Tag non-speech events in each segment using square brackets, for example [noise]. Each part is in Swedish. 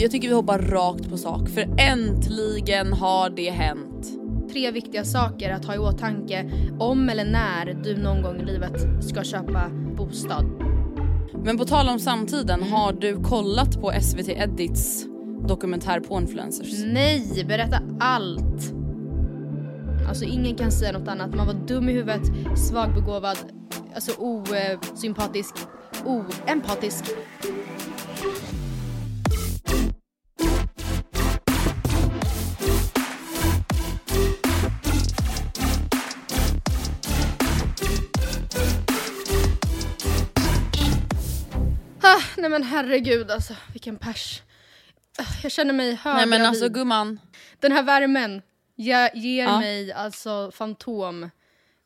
Jag tycker vi hoppar rakt på sak för äntligen har det hänt. Tre viktiga saker att ha i åtanke om eller när du någon gång i livet ska köpa bostad. Men på tal om samtiden, har du kollat på SVT Edits dokumentär på influencers? Nej, berätta allt! Alltså ingen kan säga något annat. Man var dum i huvudet, svagbegåvad, alltså osympatisk, oempatisk. Nej men herregud alltså, vilken pers. Ah, Jag känner mig hög Nej men alltså gumman, Den här värmen ge, ger Ja. mig alltså fantom.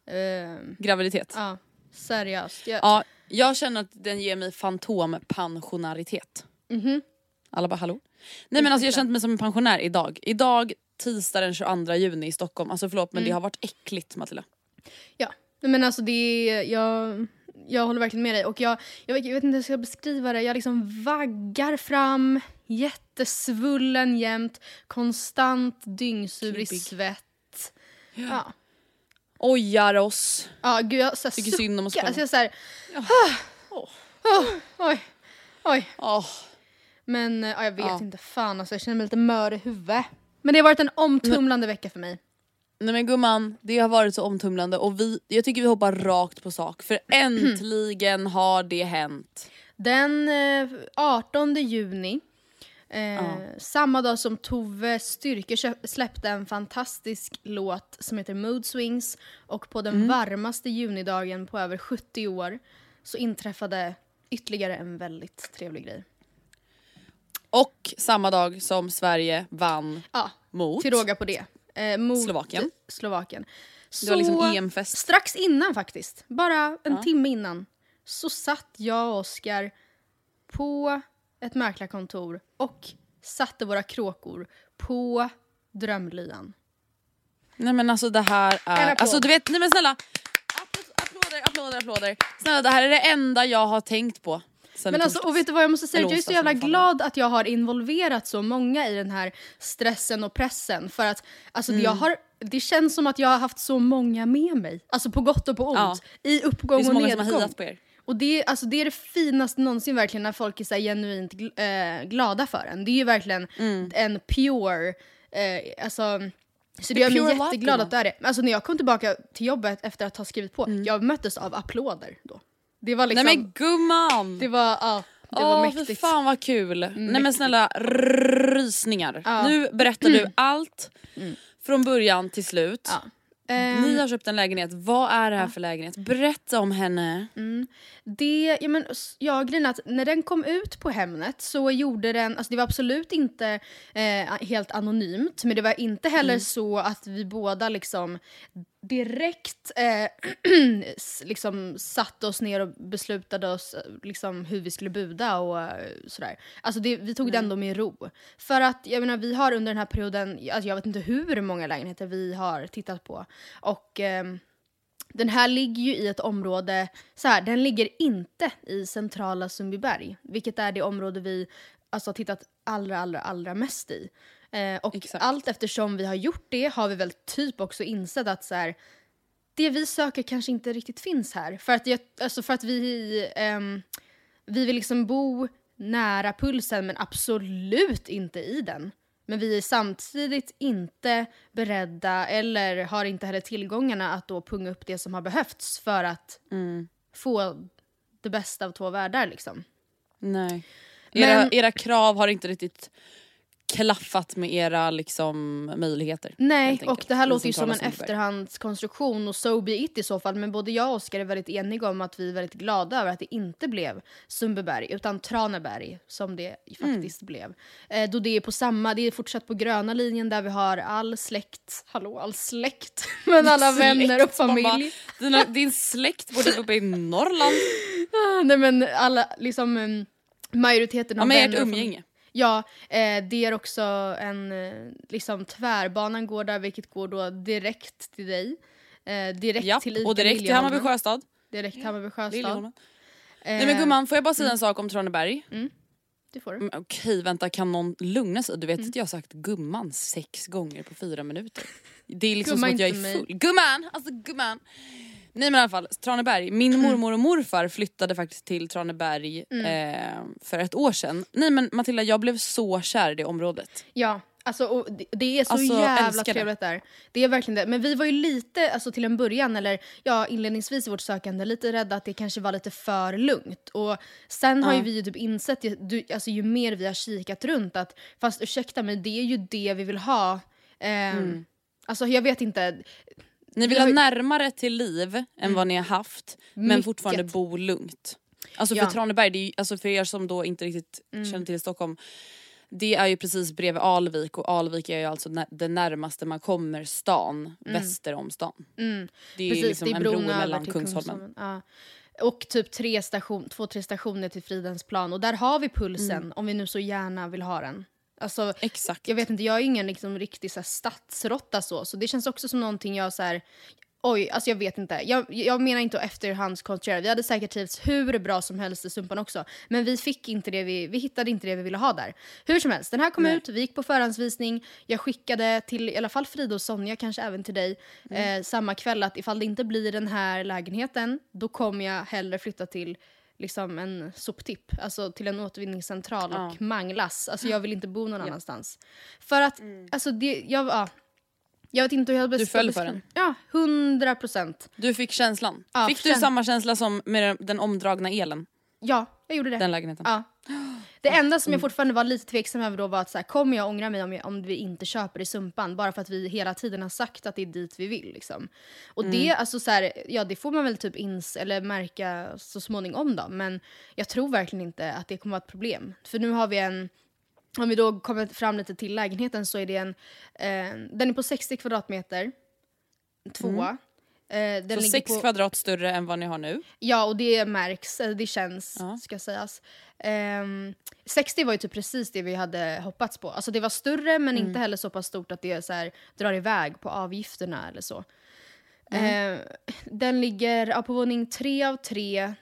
Eh, graviditet. ja, seriöst. Jag, Ja, jag känner att den ger mig fantompensionaritet. Mhm. Alla bara hallå? Nej men alltså jag känt mig som en pensionär idag. Idag tisdag den 22 juni i Stockholm. Alltså förlåt men det har varit äckligt Matilda. Ja, men alltså det är, jag, jag håller verkligen med dig och jag, jag, vet, jag vet inte hur jag ska beskriva det. Jag liksom vaggar fram, jättesvullen jämt, konstant dyngsurig Klibbig. svett. Ja. Ojar oss. Ja, gud jag så Tycker synd om oss själva. Alltså jag så här, Åh. oh, oj, oj. Åh. Men eh, ja, jag vet inte, fan alltså jag känner mig lite mör i huvudet. Men det har varit en omtumlande vecka för mig. Nej men gumman, det har varit så omtumlande och vi, jag tycker vi hoppar rakt på sak för äntligen har det hänt. Den eh, 18 juni, eh, samma dag som Tove Styrke släppte en fantastisk låt som heter Mood Swings och på den varmaste junidagen på över 70 år så inträffade ytterligare en väldigt trevlig grej. Och samma dag som Sverige vann Ja, mot till råga på det. Eh, mot Slovakien. Slovakien. Det var liksom Så- EM-fest. Strax innan faktiskt, bara en timme innan, så satt jag och Oskar på ett mäklarkontor och satte våra kråkor på drömlyan. Nej men alltså det här är, alltså du vet, nej men snälla. Appl- Applåder, applåder, applåder. Snälla det här är det enda jag har tänkt på. Sen Men i alltså, och vet du vad jag måste säga? Jag är så jävla glad att jag har involverat så många i den här stressen och pressen. För att alltså, Mm. jag har, det känns som att jag har haft så många med mig. Alltså på gott och på ont. Ja. I det uppgång är så och många som nedgång. har hejat på er. Och det, alltså, det är det finaste någonsin verkligen när folk är så genuint eh, glada för en. Det är ju verkligen en pure, eh, alltså så det gör mig jätteglad att det är det. Alltså när jag kom tillbaka till jobbet efter att ha skrivit på, Mm. jag möttes av applåder då. Det var liksom, Nej men gumman! det var, ja, det var Åh mäktigt. fy fan vad kul. Nej men snälla rysningar. Ja. Nu berättar du allt från början till slut. Ja. Ni har köpt en lägenhet, vad är det här för lägenhet? Berätta om henne. Det, ja men ja, grejen att när den kom ut på Hemnet så gjorde den, alltså det var absolut inte eh, helt anonymt men det var inte heller så att vi båda liksom direkt eh, [clears throat] liksom satte oss ner och beslutade oss eh, liksom hur vi skulle buda och eh, sådär. Alltså det, vi tog det ändå med ro. För att jag menar vi har under den här perioden, alltså jag vet inte hur många lägenheter vi har tittat på och ehm, den här ligger ju i ett område, så här, den ligger inte i centrala Sundbyberg, vilket är det område vi alltså, har tittat allra, allra, allra mest i. Eh, och Exakt. allt eftersom vi har gjort det har vi väl typ också insett att så här, det vi söker kanske inte riktigt finns här. För att, jag, alltså för att vi, ehm, vi vill liksom bo nära pulsen men absolut inte i den. Men vi är samtidigt inte beredda eller har inte heller tillgångarna att då punga upp det som har behövts för att få det bästa av två världar. Liksom. Nej. Men- Era, era krav har inte riktigt klaffat med era liksom, möjligheter. Nej, och det här låter ju som en efterhandskonstruktion och so be it i så fall. Men både jag och Oskar är väldigt eniga om att vi är väldigt glada över att det inte blev Sundbyberg utan Traneberg som det Mm. faktiskt blev. Eh, då det är på samma, det är fortsatt på gröna linjen där vi har all släkt, hallå all släkt, [laughs] men alla vänner och Släkt, man bara, familj. Dina, din släkt bor typ uppe i Norrland. [laughs] Ah, Nej men alla, liksom um, majoriteten Ja, av ert vänner och familj. umgänge. Ja, eh, det är också en, eh, liksom tvärbanan går där vilket går då direkt till dig. Eh, direkt Japp, till Ica och direkt till. Hammarby sjöstad. Direkt Hammarby sjöstad. Eh, Nej men gumman, får jag bara säga en sak om Traneberg? Det får du. Mm, Okej vänta, kan någon lugna sig? Du Mm. vet att jag har sagt gumman sex gånger på fyra minuter. Det är liksom Gumma som att jag är mig. full. Gumman! Alltså gumman! Nej men i alla fall, Traneberg. Min Mm. mormor och morfar flyttade faktiskt till Traneberg Mm. eh, för ett år sedan. Nej men Matilda, jag blev så kär i det området. Ja, alltså, det, är så Alltså, jävla trevligt där. Det är verkligen det. Men vi var ju lite, alltså till en början, eller ja inledningsvis i vårt sökande, lite rädda att det kanske var lite för lugnt. Och sen har ju vi ju typ insett, ju, alltså, ju mer vi har kikat runt, att fast ursäkta mig, det är ju det vi vill ha. Ehm, Alltså jag vet inte, Ni vill Vi ha närmare till liv än vad ni har haft men Mycket. fortfarande bo lugnt. Alltså för Ja. Mm. Traneberg, det är alltså för er som då inte riktigt känner till Stockholm. Det är ju precis bredvid Alvik och Alvik är ju alltså när, det närmaste man kommer stan väster om stan. Det är Mm. Precis, liksom det är en bro bron mellan Kungsholmen. Kungsholmen. Ja. Och typ tre station, två, tre stationer till Fridhemsplan. Och där har vi pulsen, Mm. om vi nu så gärna vill ha den. Alltså, Exakt. jag vet inte, jag är ingen liksom, riktig så här, stadsrotta så, så det känns också som någonting jag så här, Oj, alltså jag vet inte. Jag, jag menar inte att efterhandskonstruera. Vi hade säkert trivts hur bra som helst i Sumpan också. Men vi fick inte det vi, vi hittade inte det vi ville ha där. Hur som helst, den här kom Nej. ut, vi gick på förhandsvisning. Jag skickade till i alla fall Frida och Sonja, kanske även till dig, eh, samma kväll att ifall det inte blir den här lägenheten, då kommer jag hellre flytta till liksom en soptipp, alltså till en återvinningscentral Ja. och manglas. Alltså jag vill inte bo någon annanstans. För att, alltså det, jag, ja, jag vet inte hur jag Du ska föll för den? Ja, hundra procent. Du fick känslan. Ja, fick du känn- samma känsla som med den omdragna elen? Ja, jag gjorde det. Den lägenheten? Ja. Det enda som jag Mm. fortfarande var lite tveksam över då var att så här, kommer jag ångra mig om, jag, om vi inte köper i Sumpan? Bara för att vi hela tiden har sagt att det är dit vi vill. Liksom. Och det, Mm. alltså, så här, ja, det får man väl typ ins eller märka så småningom då. Men jag tror verkligen inte att det kommer vara ett problem. För nu har vi en om vi då kommer fram lite till lägenheten så är det en, eh, den är på 60 kvadratmeter, tvåa. Eh, Mm. Så sex på, kvadrat större än vad ni har nu? Ja, och det märks, det känns, Ja. ska sägas. Ehm, 60 var ju typ precis det vi hade hoppats på. Alltså det var större men Mm. inte heller så pass stort att det så här, drar iväg på avgifterna eller så. Ehm, den ligger ja, på våning tre av tre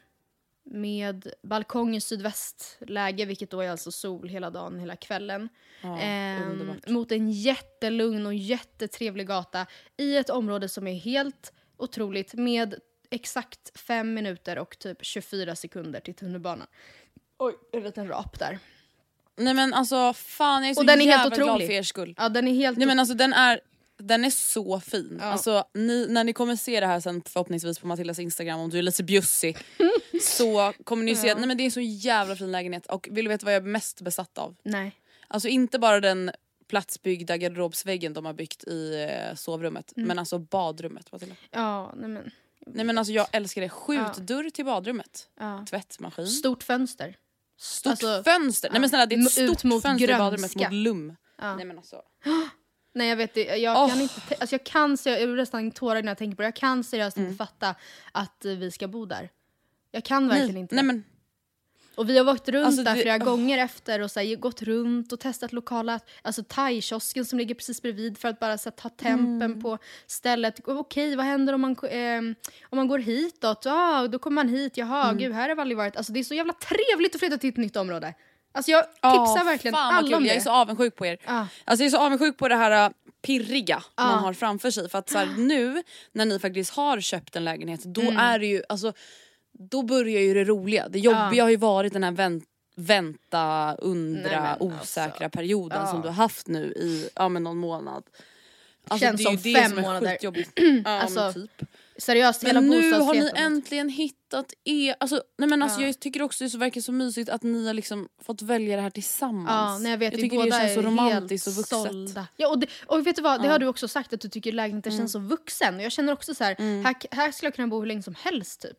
med balkong i sydvästläge, vilket då är alltså sol hela dagen, hela kvällen. Ja, underbart. mot en jättelugn och jättetrevlig gata i ett område som är helt otroligt med exakt fem minuter och typ 24 sekunder till tunnelbanan. Oj, en liten rap där. Nej men alltså fan jag är så Och den är helt jävla glad otrolig. för er skull. Ja, den är helt... Nej men alltså den är, den är så fin. Ja. Alltså, ni, när ni kommer se det här sen förhoppningsvis på Matildas instagram om du är lite bjussig [laughs] så kommer ni se att nej, men det är en så jävla fin lägenhet och vill du veta vad jag är mest besatt av? Nej. Alltså inte bara den platsbyggda garderobsväggen de har byggt i eh, sovrummet. Mm. Men alltså badrummet Matilda. Ja, nej men. Nej men alltså jag älskar det. Skjutdörr till badrummet. Ja. Tvättmaskin. Stort fönster. Stort alltså, fönster! Nej men snälla det är ett stort fönster i badrummet grönska. mot lum. Ja. Nej men alltså. [gasps] Nej jag vet det, jag Åh. kan inte, te- alltså jag kan, se- jag blir nästan tårar när jag tänker på det. Jag kan seriöst Mm. inte fatta att eh, vi ska bo där. Jag kan verkligen Nej, inte nej men Och vi har åkt runt Alltså, där det- flera åh. gånger efter och så här, gått runt och testat lokala, alltså thai-kiosken som ligger precis bredvid för att bara så här, ta tempen Mm. på stället. Okej, vad händer om man, ehm, om man går hitåt? Ja, då kommer man hit. Jaha, Mm. gud, här har vi aldrig varit. Alltså det är så jävla trevligt att flytta till ett nytt område. Alltså jag tipsar verkligen fan vad alla om det. Jag är så avundsjuk på er. Ja. Alltså jag är så avundsjuk på det här äh, pirriga Ja. man har framför sig. För att så här, nu när ni faktiskt har köpt en lägenhet då Mm. är det ju, alltså då börjar ju det roliga. Det jobbiga har ju varit den här vänt, vänta, undra, Nej, osäkra alltså. perioden Ja. som du har haft nu i ja, men någon månad. Alltså, Känns det är ju som det fem som månader. [clears throat] ja, Alltså, men typ. Seriöst, Men nu har ni äntligen hittat er, alltså, nej men alltså Ja. jag tycker också det verkar så mysigt att ni har liksom fått välja det här tillsammans. Ja, nej, jag vet, vi tycker det känns så romantiskt och vuxet. sålda. Ja, och, det, och vet du vad, det Ja. har du också sagt att du tycker lägenheten känns så vuxen. Och jag känner också så här, här, här skulle jag kunna bo hur länge som helst typ.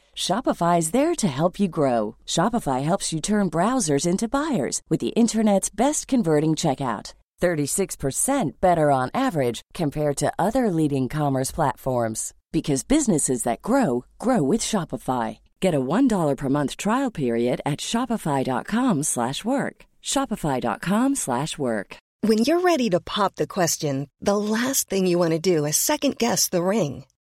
Shopify is there to help you grow. Shopify helps you turn browsers into buyers with the internet's best converting checkout. 36% better on average compared to other leading commerce platforms because businesses that grow grow with Shopify. Get a $1 per month trial period at shopify.com/work. shopify.com/work. When you're ready to pop the question, the last thing you want to do is second guess the ring.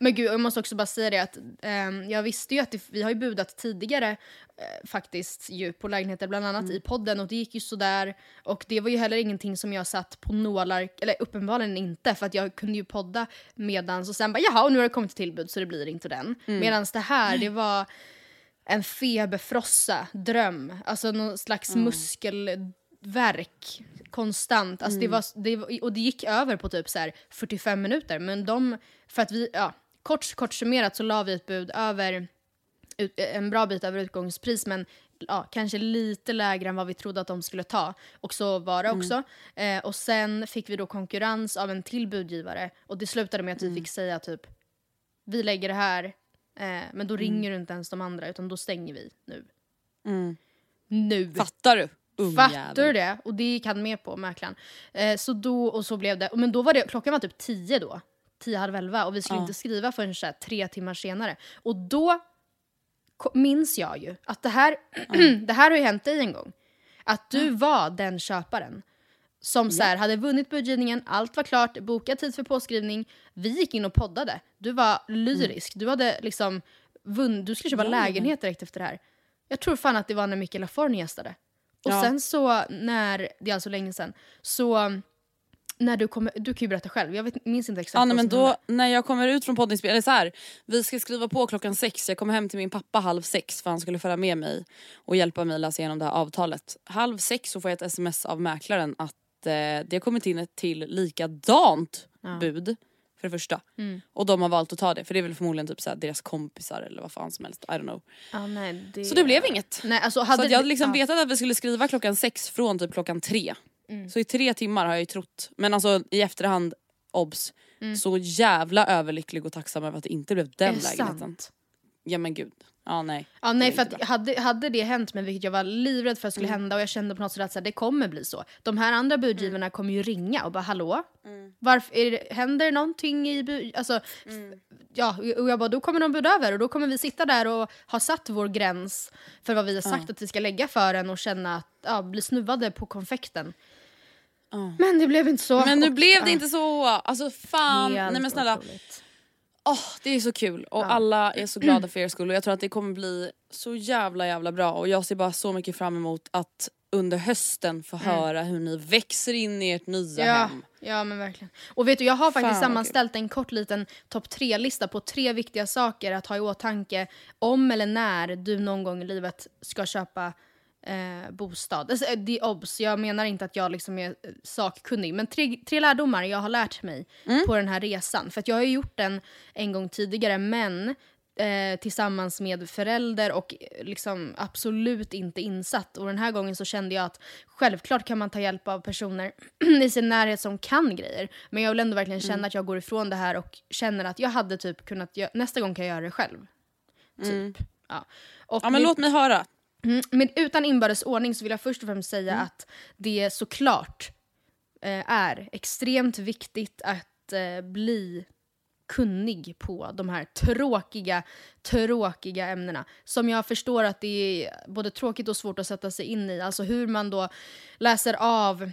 Men gud, jag måste också bara säga det att ehm, jag visste ju att det, vi har ju budat tidigare eh, faktiskt ju på lägenheter, bland annat i podden och det gick ju sådär. Och det var ju heller ingenting som jag satt på nålar, eller uppenbarligen inte för att jag kunde ju podda medans och sen bara jaha, och nu har det kommit tillbud så det blir inte den. Medans det här, det var en feberfrossa, dröm, alltså någon slags muskelverk konstant. Alltså det var, det och det gick över på typ så här 45 minuter. Men de, för att vi, ja, kort, kort summerat så la vi ett bud över, ut, en bra bit över utgångspris men ja, kanske lite lägre än vad vi trodde att de skulle ta. Och så var det också. Eh, och sen fick vi då konkurrens av en till budgivare och det slutade med att vi fick säga typ vi lägger det här eh, men då ringer du inte ens de andra utan då stänger vi nu. Nu! Fattar du? Fattar du det? Och det gick han med på, mäklaren. Eh, så då, och så blev det. Men då var det, klockan var typ tio då. Tio, halv elva. Och vi skulle Ja. inte skriva förrän så här, tre timmar senare. Och då minns jag ju att det här, [clears throat] det här har ju hänt dig en gång. Att du var den köparen. Som så här, hade vunnit budgivningen, allt var klart, bokat tid för påskrivning. Vi gick in och poddade. Du var lyrisk. Du hade liksom vunn, du skulle köpa lägenhet direkt efter det här. Jag tror fan att det var när Mikael Laforni gästade. Och Ja. sen så när, det är alltså länge sedan, så när du kommer, du kan ju berätta själv, jag vet, minns inte exakt Ja, nej, vad men då, när jag kommer ut från poddinspelningen, eller så här, vi ska skriva på klockan sex, jag kommer hem till min pappa halv sex för han skulle följa med mig och hjälpa mig läsa igenom det här avtalet. Halv sex så får jag ett sms av mäklaren att eh, det har kommit in ett till likadant bud för det första. Mm. Och de har valt att ta det för det är väl förmodligen typ så här deras kompisar eller vad fan som helst. I don't know. Ja, nej, det... Så det blev inget. Nej, alltså, Så hade att jag hade liksom ja. vetat att vi skulle skriva klockan sex från typ klockan tre. Mm. Så i tre timmar har jag ju trott. Men alltså i efterhand, obs. Så jävla överlycklig och tacksam över att det inte blev den Mm. Lägenheten. sant? Ja men gud. Ja nej. Ja, nej, för att hade, hade det hänt mig, vilket jag var livrädd för att skulle Mm. hända och jag kände på något sätt att så här, det kommer bli så. De här andra budgivarna Mm. kommer ju ringa och bara hallå? Varför, är det, händer någonting i bud... Alltså, Mm. ja, och jag bara då kommer de buda över och då kommer vi sitta där och ha satt vår gräns för vad vi har sagt att vi ska lägga för en och känna att, ja, bli snuvade på konfekten. Men det blev inte så. Men nu blev det ja, inte så. Alltså fan. helt nej men snälla. otroligt. Åh, det är så kul och alla är så glada [clears throat] för er skull och jag tror att det kommer bli så jävla jävla bra och jag ser bara så mycket fram emot att under hösten få höra hur ni växer in i ert nya Ja, hem. ja men verkligen. Och vet du, jag har faktiskt Fan, sammanställt en kort liten topp tre-lista på tre viktiga saker att ha i åtanke om eller när du någon gång i livet ska köpa eh, bostad. Alltså, eh, det är obs, jag menar inte att jag liksom är eh, sakkunnig men tre, tre lärdomar jag har lärt mig på den här resan. För jag har gjort den en gång tidigare men eh, tillsammans med förälder och eh, liksom absolut inte insatt. Och den här gången så kände jag att självklart kan man ta hjälp av personer [clears throat] i sin närhet som kan grejer. Men jag vill ändå verkligen känna att jag går ifrån det här och känner att jag hade typ kunnat, nästa gång kan jag göra det själv. Typ. Ja. Och Ja men låt mig höra. Mm, men utan inbördes ordning så vill jag först och främst säga att det såklart eh, är extremt viktigt att eh, bli kunnig på de här tråkiga, tråkiga ämnena. Som jag förstår att det är både tråkigt och svårt att sätta sig in i. Alltså hur man då läser av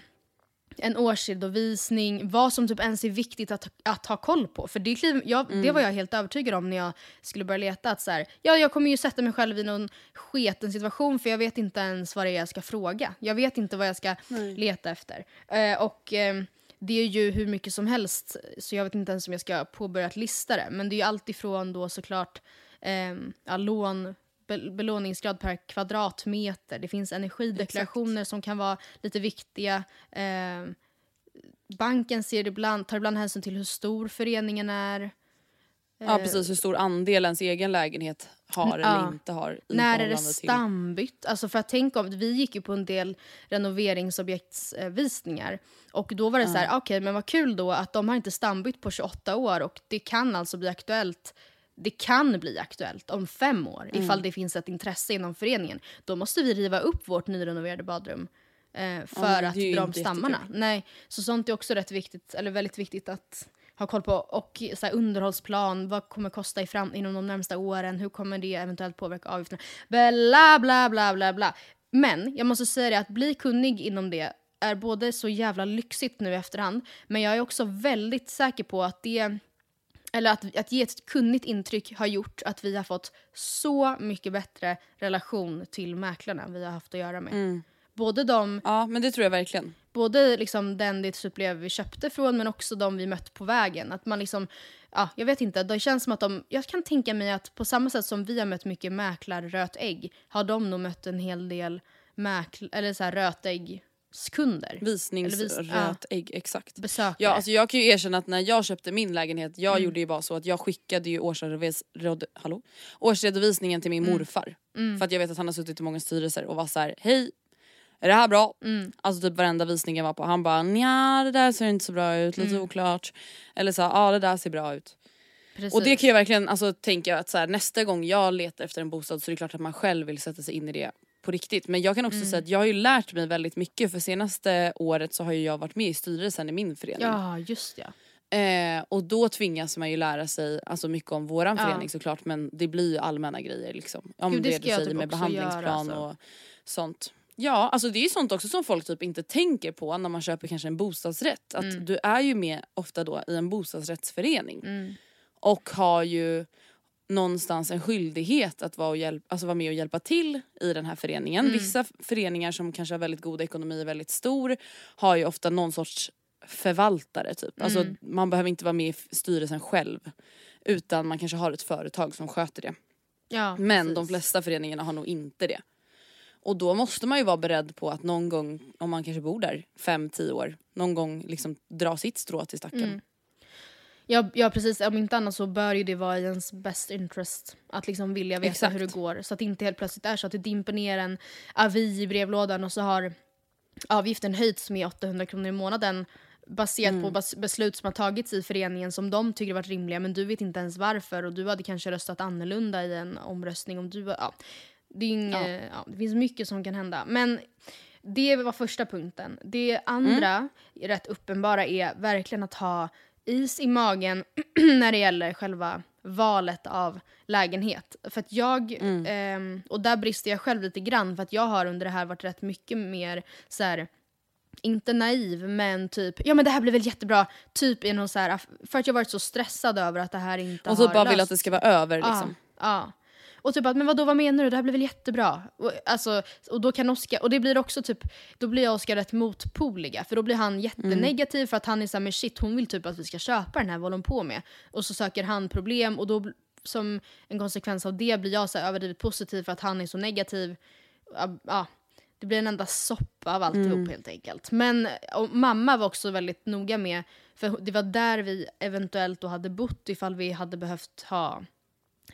en årsredovisning, vad som typ ens är viktigt att, att ha koll på. För det, kliv, jag, det var jag helt övertygad om när jag skulle börja leta. Att så här, ja, jag kommer ju sätta mig själv i någon sketen situation för jag vet inte ens vad det är jag ska fråga. Jag vet inte vad jag ska leta efter. Eh, och eh, det är ju hur mycket som helst så jag vet inte ens om jag ska påbörja att lista det. Men det är ju alltifrån då såklart eh, ja, lån, belåningsgrad per kvadratmeter. Det finns energideklarationer som kan vara lite viktiga. Eh, banken ser ibland, tar ibland hänsyn till hur stor föreningen är. Ja precis hur stor andel ens egen lägenhet har Ja. eller inte har. I När är det till- stambytt? Alltså för att tänka om, vi gick ju på en del renoveringsobjektsvisningar och då var det så här, okej men vad kul då att de har inte stambytt på 28 år och det kan alltså bli aktuellt det kan bli aktuellt om fem år Mm. ifall det finns ett intresse inom föreningen. Då måste vi riva upp vårt nyrenoverade badrum eh, för det att dra om stammarna. jättekul. Nej, så sånt är också rätt viktigt, eller väldigt viktigt att ha koll på. Och så här, underhållsplan, vad kommer kosta i fram, inom de närmsta åren? Hur kommer det eventuellt påverka avgifterna? Bla, bla, bla, bla, bla. Men jag måste säga det att bli kunnig inom det är både så jävla lyxigt nu i efterhand, men jag är också väldigt säker på att det eller att, att ge ett kunnigt intryck har gjort att vi har fått så mycket bättre relation till mäklarna vi har haft att göra med. Både de Ja men det tror jag verkligen. både liksom den det typ blev vi köpte från men också de vi mött på vägen. Att man liksom, ja, jag vet inte, det känns som att de, jag kan tänka mig att på samma sätt som vi har mött mycket mäklarröt ägg har de nog mött en hel del mäkl, eller så här rötäggskunder. Eller vis- ägg exakt. Besökare. Ja, alltså jag kan ju erkänna att när jag köpte min lägenhet, jag Mm. gjorde ju bara så att jag skickade ju årsredovis, hallå? årsredovisningen till min Mm. morfar. För att jag vet att han har suttit i många styrelser och var så här: hej, är det här bra? Mm. Alltså typ varenda visning jag var på, han bara nja det där ser inte så bra ut, Mm. lite oklart. Eller så ja ah, det där ser bra ut. Precis. Och det kan jag verkligen alltså, tänka att så här, nästa gång jag letar efter en bostad så är det klart att man själv vill sätta sig in i det på riktigt. Men jag kan Mm. också säga att jag har ju lärt mig väldigt mycket för senaste året så har ju jag varit med i styrelsen i min förening. Ja, just ja. Eh, och då tvingas man ju lära sig alltså mycket om våran Ja. förening såklart men det blir ju allmänna grejer liksom. Om Gud, det det, du säger typ med behandlingsplan göra, alltså. och sånt. Ja, alltså det är ju sånt också som folk typ inte tänker på när man köper kanske en bostadsrätt. Att Mm. du är ju med ofta då i en bostadsrättsförening. Och har ju någonstans en skyldighet att vara, och hjälp, alltså vara med och hjälpa till i den här föreningen. Vissa f- föreningar som kanske har väldigt god ekonomi och väldigt stor har ju ofta någon sorts förvaltare typ. Alltså man behöver inte vara med i styrelsen själv. Utan man kanske har ett företag som sköter det. ja Men precis. de flesta föreningarna har nog inte det. Och då måste man ju vara beredd på att någon gång, om man kanske bor där 5-10 år, någon gång liksom dra sitt strå till stacken. Ja, ja precis, om inte annat så bör ju det vara i ens best interest. Att liksom vilja veta Exakt. hur det går. Så att det inte helt plötsligt är så att det dimper ner en avi i brevlådan och så har avgiften höjts med 800 kronor i månaden baserat Mm. på beslut som har tagits i föreningen som de tycker varit rimliga men du vet inte ens varför och du hade kanske röstat annorlunda i en omröstning om du... Ja, det, är inget, ja. det finns mycket som kan hända. Men det var första punkten. Det andra, rätt uppenbara, är verkligen att ha is i magen [clears throat] när det gäller själva valet av lägenhet. För att jag, ehm, och där brister jag själv lite grann för att jag har under det här varit rätt mycket mer så här, inte naiv men typ, ja men det här blir väl jättebra, typ i någon så här, för att jag varit så stressad över att det här inte Och har typ bara vill löst att det ska vara över Ja, liksom. ja. Och typ att, men vadå vad menar du? Det här blir väl jättebra? Och, alltså, och då kan Oscar, och det blir också typ, då blir Oscar rätt motpoliga. För då blir han jättenegativ för att han är såhär, men shit hon vill typ att vi ska köpa den här, vad håller hon på med? Och så söker han problem och då som en konsekvens av det blir jag så här överdrivet positiv för att han är så negativ. Ja, det blir en enda soppa av alltihop helt enkelt. Men mamma var också väldigt noga med, för det var där vi eventuellt då hade bott ifall vi hade behövt ha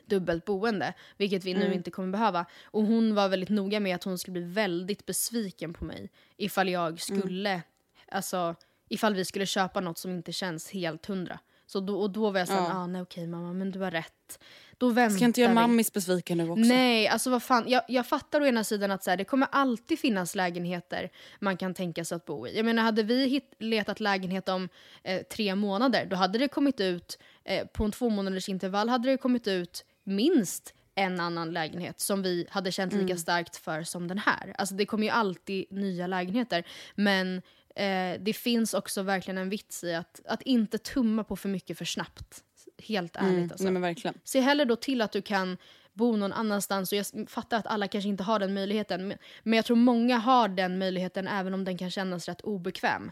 dubbelt boende, vilket vi nu inte kommer behöva. Och hon var väldigt noga med att hon skulle bli väldigt besviken på mig ifall jag skulle, alltså ifall vi skulle köpa något som inte känns helt hundra. Så då, och då var jag såhär, Ja. ah, nej okej mamma men du har rätt. Då väntar Ska inte göra mammis besviken nu också? Nej, alltså vad fan. Jag, jag fattar å ena sidan att så här, det kommer alltid finnas lägenheter man kan tänka sig att bo i. Jag menar, hade vi hit, letat lägenhet om eh, tre månader, då hade det kommit ut, eh, på en två månaders intervall hade det kommit ut minst en annan lägenhet som vi hade känt lika starkt för som den här. Alltså det kommer ju alltid nya lägenheter. Men eh, det finns också verkligen en vits i att, att inte tumma på för mycket för snabbt. Helt ärligt Mm, alltså. nej men verkligen. Se hellre då till att du kan bo någon annanstans. Och jag fattar att alla kanske inte har den möjligheten. men- Men jag tror många har den möjligheten även om den kan kännas rätt obekväm.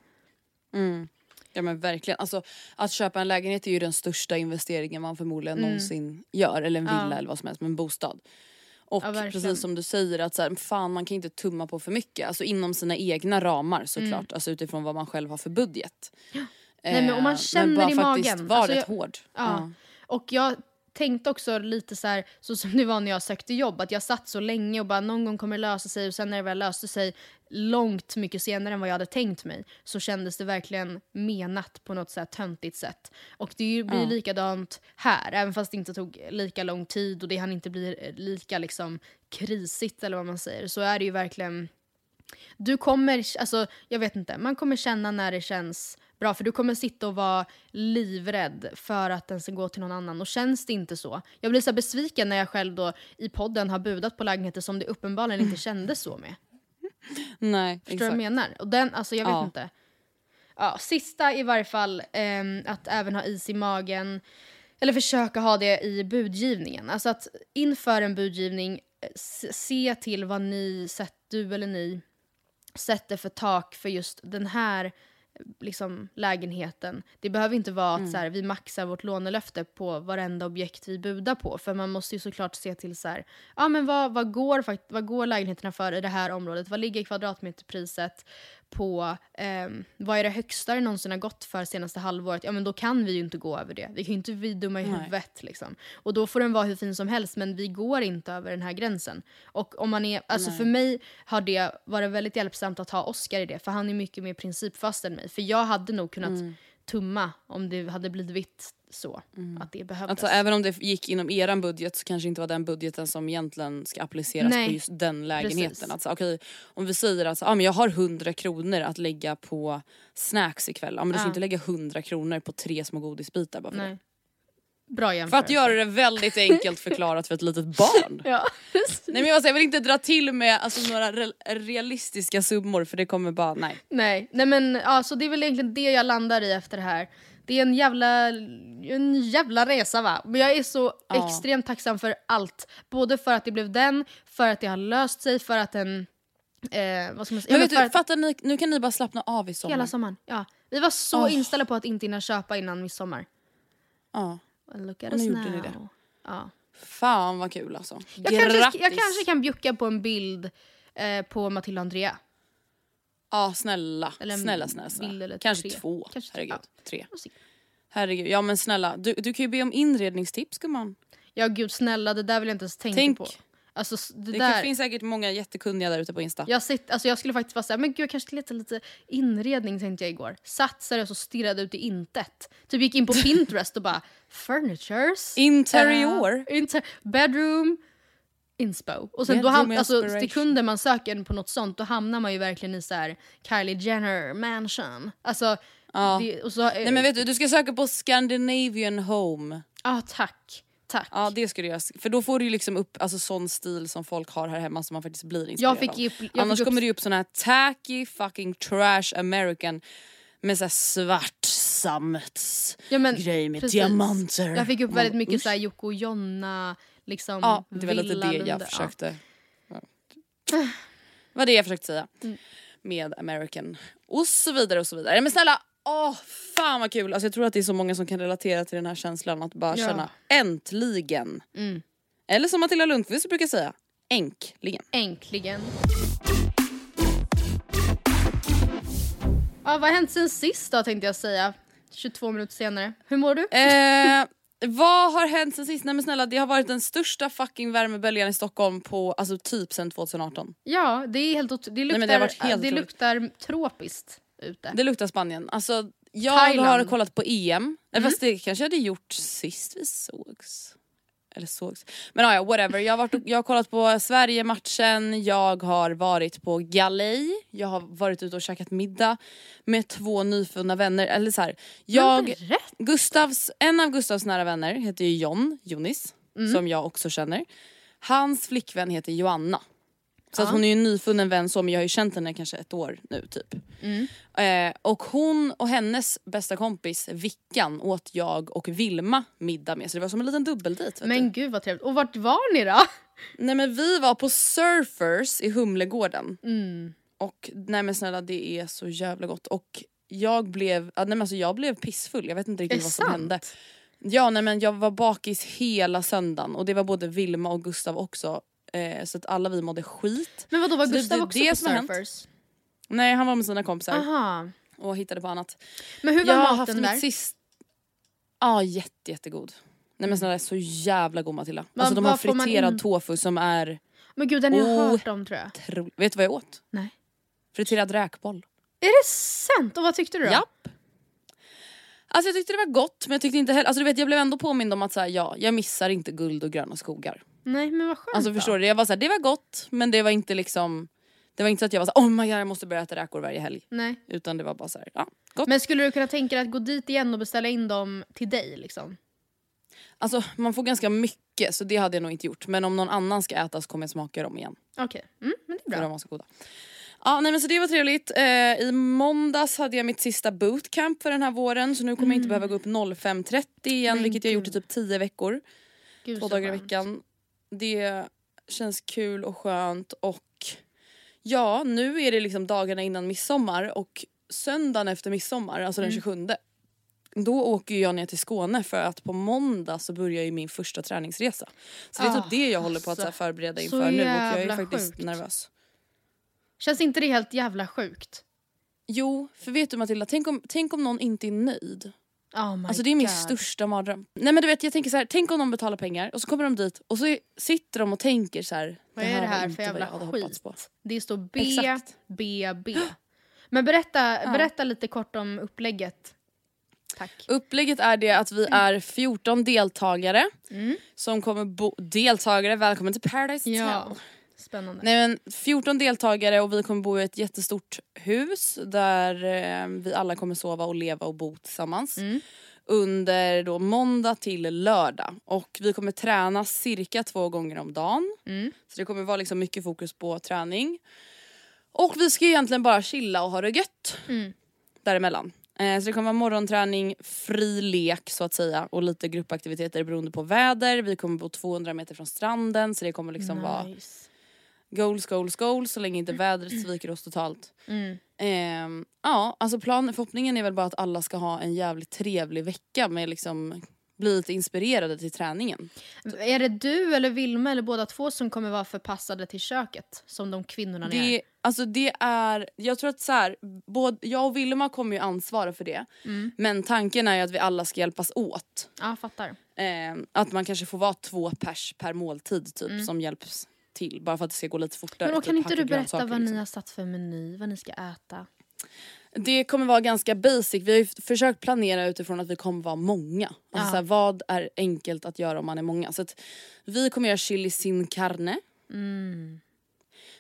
Ja men verkligen. Alltså, att köpa en lägenhet är ju den största investeringen man förmodligen någonsin gör. Eller en villa Mm. Ja. eller vad som helst, men en bostad. Och Ja, precis som du säger, att så här, fan man kan inte tumma på för mycket. Alltså inom sina egna ramar såklart. Mm. Alltså utifrån vad man själv har för budget. Nej, men om man Eh, känner bara i faktiskt magen. var Alltså, rätt jag- hård. Ja. Och jag tänkte också lite så här, så som det var när jag sökte jobb, att jag satt så länge och bara någon gång kommer det lösa sig och sen när det väl löste sig långt mycket senare än vad jag hade tänkt mig så kändes det verkligen menat på något så här töntigt sätt. Och det blir Ja. likadant här, även fast det inte tog lika lång tid och det han inte blir lika liksom krisigt eller vad man säger så är det ju verkligen du kommer, alltså jag vet inte, man kommer känna när det känns bra för du kommer sitta och vara livrädd för att den ska gå till någon annan och känns det inte så. Jag blir så besviken när jag själv då i podden har budat på lägenheter som det uppenbarligen inte kändes så med. [laughs] Nej, Förstår du vad jag exakt. menar? Och den, alltså jag vet Ja. inte. Ja, sista i varje fall, ehm, att även ha is i magen. Eller försöka ha det i budgivningen. Alltså att inför en budgivning eh, se- till vad ni, sett, du eller ni, sätter för tak för just den här eh, liksom, lägenheten. Det behöver inte vara att så här, vi maxar vårt lånelöfte på varenda objekt vi budar på. För man måste ju såklart se till så här, ja, men vad, vad, går, vad går lägenheterna för i det här området? Vad ligger kvadratmeterpriset på? ehm, vad är det högsta det någonsin har gått för senaste halvåret? Ja men då kan vi ju inte gå över det. Vi kan ju inte bli dumma i Nej. huvudet. Liksom. Och då får den vara hur fin som helst men vi går inte över den här gränsen. Och om man är, alltså Nej. för mig har det varit väldigt hjälpsamt att ha Oscar i det för han är mycket mer principfast än mig. För jag hade nog kunnat Mm. Tumma om det hade blivit så. Att det behövdes. Alltså även om det gick inom eran budget så kanske inte var den budgeten som egentligen ska appliceras Nej. på just den lägenheten. Precis. Alltså, okej, om vi säger att ah, men jag har 100 kronor att lägga på snacks ikväll. Ja, men du ska Ja. inte lägga 100 kronor på tre små godisbitar bara för det. Bra För jämförelse. att göra det väldigt [laughs] enkelt förklarat för ett litet barn. Ja. Nej men jag, jag vill inte dra till med alltså, några re- realistiska summor för det kommer bara, nej. Nej, nej men alltså, det är väl egentligen det jag landar i efter det här. Det är en jävla, en jävla resa va. Men jag är så Ja. extremt tacksam för allt. Både för att det blev den, för att det har löst sig, för att den... Eh, vad ska man säga? Men vet för du, att, fattar ni, nu kan ni bara slappna av i sommar. hela sommaren. Ja. Vi var så Åh. inställda på att inte hinna köpa innan midsommar. Ja. And Look at Och nu us gjorde now. ni det. Ja. Fan vad kul alltså. Jag, kanske, jag Grattis. kanske kan bjucka på en bild eh, på Matilda och Andrea. Ja snälla, Eller snälla snälla. snälla. Kanske tre. två, Kanske- herregud. ja. Tre. Herregud, ja men snälla. Du, du kan ju be om inredningstips gumman. Ja gud snälla det där vill jag inte ens tänka Tänk. på. Alltså det, Det där. finns säkert många jättekunniga där ute på Insta. Jag, sitt, alltså jag skulle faktiskt vara såhär, men gud jag kanske ska leta lite inredning tänkte jag igår. Satt seriöst och stirrade ut i intet. Typ gick in på [laughs] Pinterest och bara furnitures. Interior. eh, inter bedroom. Inspo. Och sen då Bedroom ham- alltså, sekunder man söker på något sånt då hamnar man ju verkligen i så här Kylie Jenner mansion. Alltså, Ja. det, så, Nej men vet du, du ska söka på Scandinavian home. ah, tack. Tack. Ja det ska du göra. För då får du liksom upp alltså, sån stil som folk har här hemma som man faktiskt blir inspirerad Jag fick upp- jag Annars fick upp- kommer det upp sån här tacky fucking trash american med så här svart sammets Ja, med precis. diamanter. Jag fick upp väldigt Man- mycket usch. så här Yoko och Jonna, liksom Ja det var lite det jag Ja. försökte. Ja. Det var det jag försökte säga. Mm. Med american och så vidare och så vidare. Men snälla, åh fan vad kul. Alltså, jag tror att det är så många som kan relatera till den här känslan att bara Ja. känna äntligen. Mm. Eller som Matilda Lundqvist brukar säga, äntligen. Äntligen. Ja, vad har hänt sen sist då tänkte jag säga. 22 minuter senare. Hur mår du? Eh, vad har hänt sen sist? Nej men snälla det har varit den största fucking värmeböljan i Stockholm på alltså typ sen 2018. Ja, det är helt det luktar, men det har varit helt det luktar tropiskt ute. Det luktar Spanien. Alltså jag Thailand. har kollat på EM, mm. fast det kanske jag hade gjort sist vi sågs. Eller sågs. Men ja, whatever. Jag har, varit, jag har kollat på Sverige-matchen, jag har varit på galej, jag har varit ute och käkat middag med två nyfunna vänner. Eller så här, jag. Gustavs, en av Gustavs nära vänner heter ju John, Jonis, Mm. som jag också känner. Hans flickvän heter Joanna. Så att hon är ju en nyfunnen vän men jag har ju känt henne kanske ett år nu typ. Mm. Eh, och hon och hennes bästa kompis Vickan åt jag och Vilma middag med så det var som en liten dubbeldejt. Men du. gud vad trevligt. Och vart var ni då? Nej men vi var på Surfers i Humlegården. Mm. Och nej men snälla det är så jävla gott. Och jag blev, ja, nej, men alltså, jag blev pissfull, jag vet inte riktigt vad som sant? hände. Ja nej men jag var bakis hela söndagen och det var både Vilma och Gustav också. Eh, så att alla vi mådde skit. Men vadå var Så Gustav det också det på. Surfers? Nej han var med sina kompisar Aha. och hittade på annat. Men hur var jag maten haft där? sist... Ja jätte, jättegod. Nej men snälla så jävla god Matilda. Vad- Alltså de har man friterad in- tofu som är Men gud den har jag hört om tror jag. otrolig. Vet du vad jag åt? Nej. Friterad räkboll. Är det sant? Och vad tyckte du då? Japp. Alltså jag tyckte det var gott men jag tyckte inte heller, alltså du vet jag blev ändå påmind om att så här, ja, jag missar inte guld och gröna skogar. Nej men vad skönt Alltså då. förstår du? Jag var så här, det var gott men det var inte liksom det var inte så att jag var så här, oh my god jag måste börja äta räkor varje helg. Nej. Utan det var bara så här, ja gott. Men skulle du kunna tänka dig att gå dit igen och beställa in dem till dig liksom? Alltså man får ganska mycket så det hade jag nog inte gjort. Men om någon annan ska äta så kommer jag smaka dem igen. Okej, mm, men det är För bra. de var så goda. Ja, nej, men så det var trevligt. Eh, I måndags hade jag mitt sista bootcamp för den här våren så nu kommer jag inte behöva gå upp 05.30 igen Men vilket jag gjort i typ 10 veckor. Gud, Två dagar i veckan. Det känns kul och skönt och ja nu är det liksom dagarna innan midsommar och söndagen efter midsommar, alltså Mm. den 27 då åker jag ner till Skåne för att på måndag så börjar ju min första träningsresa. Så det är Ah, typ det jag håller på att så alltså, förbereda så inför nu och jag är faktiskt sjukt. nervös. Känns inte det helt jävla sjukt? Jo, för vet du Matilda, tänk om, tänk om någon inte är nöjd. Oh Alltså det är min God. största mardröm. Nej men du vet jag tänker så här, tänk om de betalar pengar och så kommer de dit och så sitter de och tänker så här. Vad är det här för jävla skit? på." Det står B, Exakt. B, B. Men berätta, berätta lite kort om upplägget. Tack. Upplägget är det att vi är 14 deltagare Mm. som kommer bo... Deltagare, välkommen till Paradise Ja, Hotel. Spännande. Nej men 14 deltagare och vi kommer bo i ett jättestort hus där eh, vi alla kommer sova och leva och bo tillsammans. Mm. Under då måndag till lördag. Och vi kommer träna cirka två gånger om dagen. Mm. Så det kommer vara liksom mycket fokus på träning. Och vi ska egentligen bara chilla och ha det gött. Mm. Däremellan. Eh, så det kommer vara morgonträning, fri lek så att säga och lite gruppaktiviteter beroende på väder. Vi kommer bo 200 meter från stranden så det kommer liksom vara Nice. Goals, goals, goals så länge inte vädret sviker oss totalt. Mm. Ehm, ja, alltså planen, förhoppningen är väl bara att alla ska ha en jävligt trevlig vecka med liksom bli lite inspirerade till träningen. Är det du eller Vilma eller båda två som kommer vara förpassade till köket? Som de kvinnorna ni Det är? Alltså det är, jag tror att så här, både, jag och Vilma kommer ju ansvara för det. Mm. Men tanken är ju att vi alla ska hjälpas åt. Ja, fattar. Eh, att man kanske får vara två pers per måltid typ som hjälps till. Bara för att det ska gå lite fortare. Men då kan typ inte du berätta vad liksom. ni har satt för meny, vad ni ska äta? Det kommer vara ganska basic. Vi har försökt planera utifrån att vi kommer vara många. Alltså Ja. så här, vad är enkelt att göra om man är många? Så vi kommer göra chili sin carne. Mm.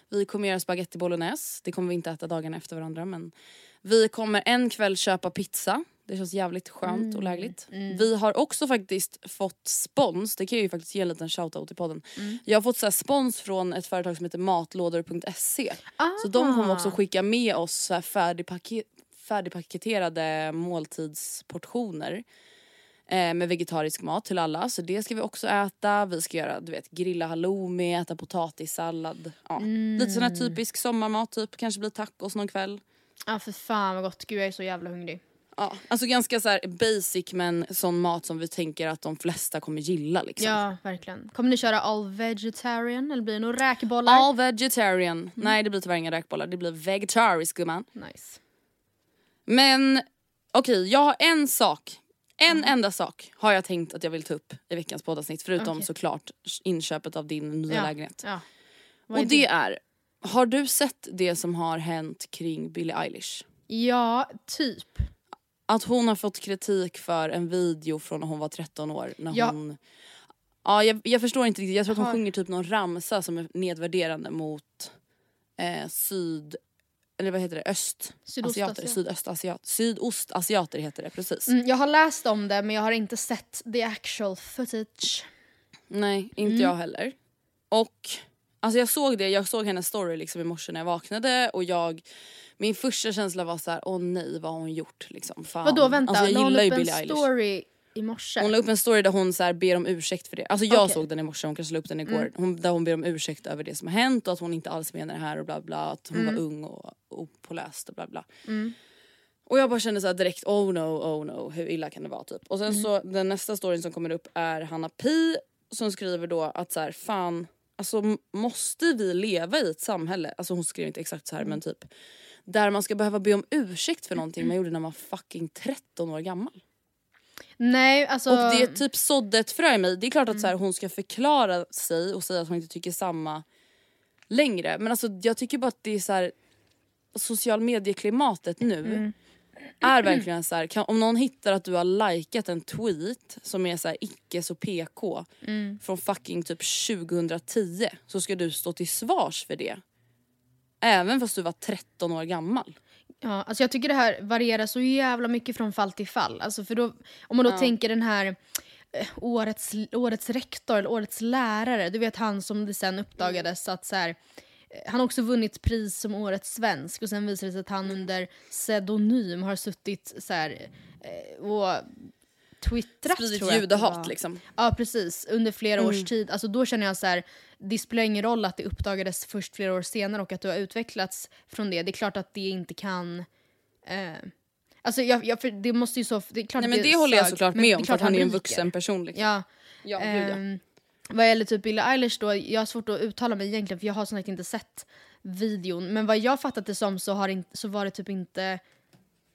Vi kommer göra spaghetti bolognese. Det kommer vi inte äta dagarna efter varandra. Men vi kommer en kväll köpa pizza. Det känns jävligt skönt Mm. och lägligt. Vi har också faktiskt fått spons. Det kan jag ju faktiskt ge en liten shoutout i podden. Mm. Jag har fått så här spons från ett företag som heter matlådor.se. Så de Ah. kommer också skicka med oss så färdigpaket, färdigpaketerade måltidsportioner. Eh, med vegetarisk mat till alla. Så det ska vi också äta. Vi ska göra du vet, grilla halloumi, äta potatissallad. Ja. Lite sån här typisk sommarmat typ. Kanske blir tacos någon kväll. Ja för fan vad gott, gud jag är så jävla hungrig. Ja. Alltså ganska så basic men sån mat som vi tänker att de flesta kommer gilla liksom. Ja verkligen. Kommer ni köra all vegetarian eller blir det nog räkbollar? All vegetarian. Nej det blir tyvärr inga räkbollar, det blir vegetariskt gumman. Nice. Men okej, jag har en sak. En enda sak har jag tänkt att jag vill ta upp i veckans poddavsnitt. Förutom Okej. såklart inköpet av din nya Ja, lägenhet. Ja. Och är det är, har du sett det som har hänt kring Billie Eilish? Ja, typ. Att hon har fått kritik för en video från när hon var 13 år. När Ja. hon... Ja, jag, jag förstår inte riktigt, jag tror att hon Har- sjunger typ någon ramsa som är nedvärderande mot eh, syd... Eller vad heter det? Öst? Sydostasiat. Asiater, sydöstasiat. Sydostasiater heter det precis. Mm, jag har läst om det men jag har inte sett the actual footage. Nej, inte Mm. jag heller. Och alltså jag såg det, jag såg hennes story liksom i morse när jag vaknade och jag min första känsla var så här: åh nej vad har hon gjort liksom. Fan. Vadå vänta, alltså, jag gillar ju upp en Billie Eilish. story i morse? Hon la upp en story där hon så här ber om ursäkt för det. Alltså jag Okej. såg den i morse, hon kanske la upp den igår. Mm. Hon, där hon ber om ursäkt över det som har hänt och att hon inte alls menar det här och bla bla. Att hon Mm. var ung och opåläst och bla bla. Och jag bara kände så direkt oh no, oh no, hur illa kan det vara typ. Och sen Mm. så den nästa storyn som kommer upp är Hanna Pi som skriver då att så här, fan alltså måste vi leva i ett samhälle, alltså hon skrev inte exakt så här Mm. men typ där man ska behöva be om ursäkt för någonting man gjorde när man var fucking 13 år gammal. Nej alltså... Och det typ sådde ett frö i mig. Det är klart att så Mm. här, hon ska förklara sig och säga att hon inte tycker samma längre. Men alltså jag tycker bara att det är så här social medieklimatet nu Mm. Är verkligen så här, kan, om någon hittar att du har likat en tweet som är så här icke så PK Mm. från fucking typ 2010 så ska du stå till svars för det. Även fast du var 13 år gammal. Ja, alltså jag tycker det här varierar så jävla mycket från fall till fall. Alltså för då, om man då tänker den här eh, årets, årets rektor eller årets lärare, du vet han som det sen uppdagades att så här, han har också vunnit pris som årets svensk och sen visar det sig att han under pseudonym har suttit så här, eh, och twittrat Spridit tror jag det judehat liksom. Ja precis, under flera Mm. års tid. Alltså då känner jag så här, det spelar ingen roll att det uppdagades först flera år senare och att du har utvecklats från det. Det är klart att det inte kan... Eh, alltså jag, jag, det måste ju så... Det är klart Nej men det håller jag såklart med det om för att han är en vuxen person. Liksom. Ja. Ja. Ehm, vad gäller typ Billie Eilish då, jag har svårt att uttala mig egentligen för jag har som sagt inte sett videon. Men vad jag fattat det som så, har inte, så var det typ inte...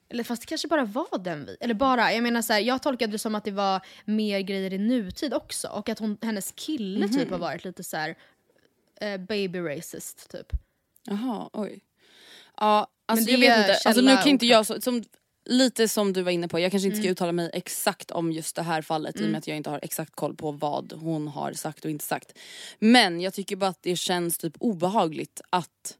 Eller fast det kanske bara var den vi Eller bara, jag menar så här, jag tolkade det som att det var mer grejer i nutid också. Och att hon, hennes kille typ Mhm. har varit lite så här eh, baby racist typ. Jaha, oj. Ja, alltså jag vet inte. Alltså nu kan inte jag, så, som, lite som du var inne på, jag kanske inte ska Mm. uttala mig exakt om just det här fallet i och Mm. med att jag inte har exakt koll på vad hon har sagt och inte sagt. Men jag tycker bara att det känns typ obehagligt att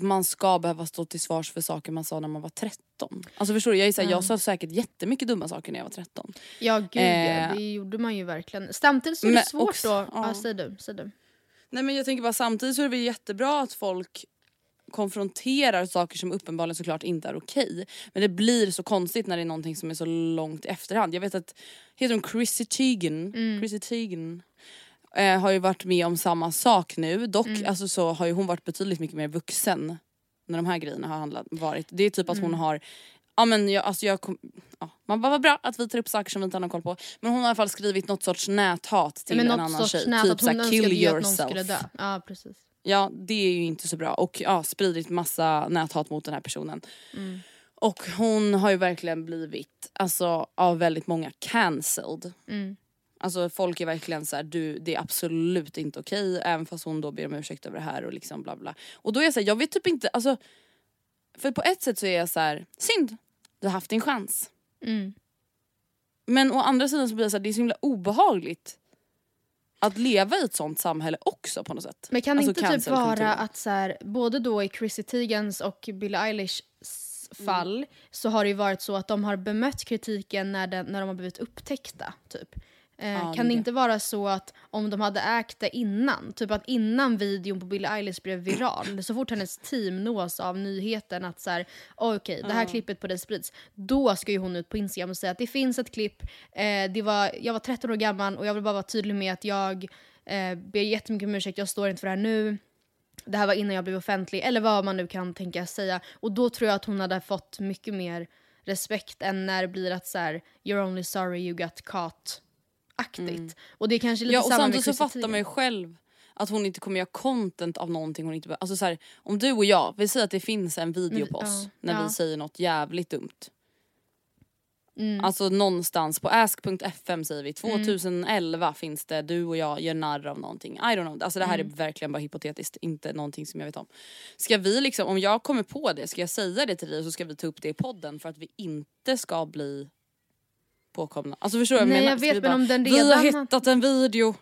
man ska behöva stå till svars för saker man sa när man var 13. Alltså förstår du, jag, är så här, Ja. jag sa säkert jättemycket dumma saker när jag var 13. Ja gud ja, Eh, det gjorde man ju verkligen. Samtidigt så är det men svårt också- då. ja. Ja. säg du, säg du. Nej men jag tänker bara samtidigt så är det väl jättebra att folk konfronterar saker som uppenbarligen såklart inte är okej. Men det blir så konstigt när det är någonting som är så långt i efterhand. Jag vet att, heter hon Chrissy Teigen? Chrissy Teigen eh, har ju varit med om samma sak nu. Dock alltså, så har ju hon varit betydligt mycket mer vuxen när de här grejerna har handlat, varit. Det är typ att hon har Ja men jag, alltså jag kom, ja, man bara vad bra att vi tar upp saker som vi inte har någon koll på. Men hon har i alla fall skrivit något sorts näthat till men en annan tjej. typ såhär kill yourself. Ja precis. Ja det är ju inte så bra och ja, spridit massa näthat mot den här personen. Mm. Och hon har ju verkligen blivit alltså, av väldigt många cancelled. Mm. Alltså folk är verkligen så här, du det är absolut inte okej även fast hon då ber om ursäkt över det här och liksom bla bla. Och då är jag så här, jag vet typ inte, alltså för på ett sätt så är jag så här, synd, du har haft din chans. Mm. Men å andra sidan så blir jag så här, det är så himla obehagligt att leva i ett sånt samhälle också på något sätt. Men kan det Alltså inte typ vara att så här, både då i Chrissy Teigens och Billie Eilishs Mm. fall så har det ju varit så att de har bemött kritiken när, den, när de har blivit upptäckta. Typ. Eh, Ja, kan det inte vara så att om de hade ägt det innan, typ att innan videon på Billie Eilish blev viral, så fort hennes team nås av nyheten att så här, "Oj, okej, det här klippet på det sprids, då ska ju hon ut på Instagram och säga att det finns ett klipp, eh, det var, jag var 13 år gammal och jag vill bara vara tydlig med att jag eh, ber jättemycket om ursäkt, jag står inte för det här nu. Det här var innan jag blev offentlig, eller vad man nu kan tänka säga. Och då tror jag att hon hade fått mycket mer respekt än när det blir att så här, you're only sorry you got caught aktigt. Och det är kanske lite Ja och samma med samtidigt så fattar man ju själv att hon inte kommer göra content av någonting hon inte be- Alltså så här, om du och jag, vi säger att det finns en video Men- på oss ja, när ja. vi säger något jävligt dumt. Mm. Alltså någonstans på ask.fm säger vi 2011 finns det du och jag gör narr av någonting. I don't know, alltså det här Mm. är verkligen bara hypotetiskt, inte någonting som jag vet om. Ska vi liksom, om jag kommer på det, ska jag säga det till dig så ska vi ta upp det i podden för att vi inte ska bli påkomna. Alltså förstår du vad Nej, menar? jag Ska vet, men om den Vi har redan hittat en video.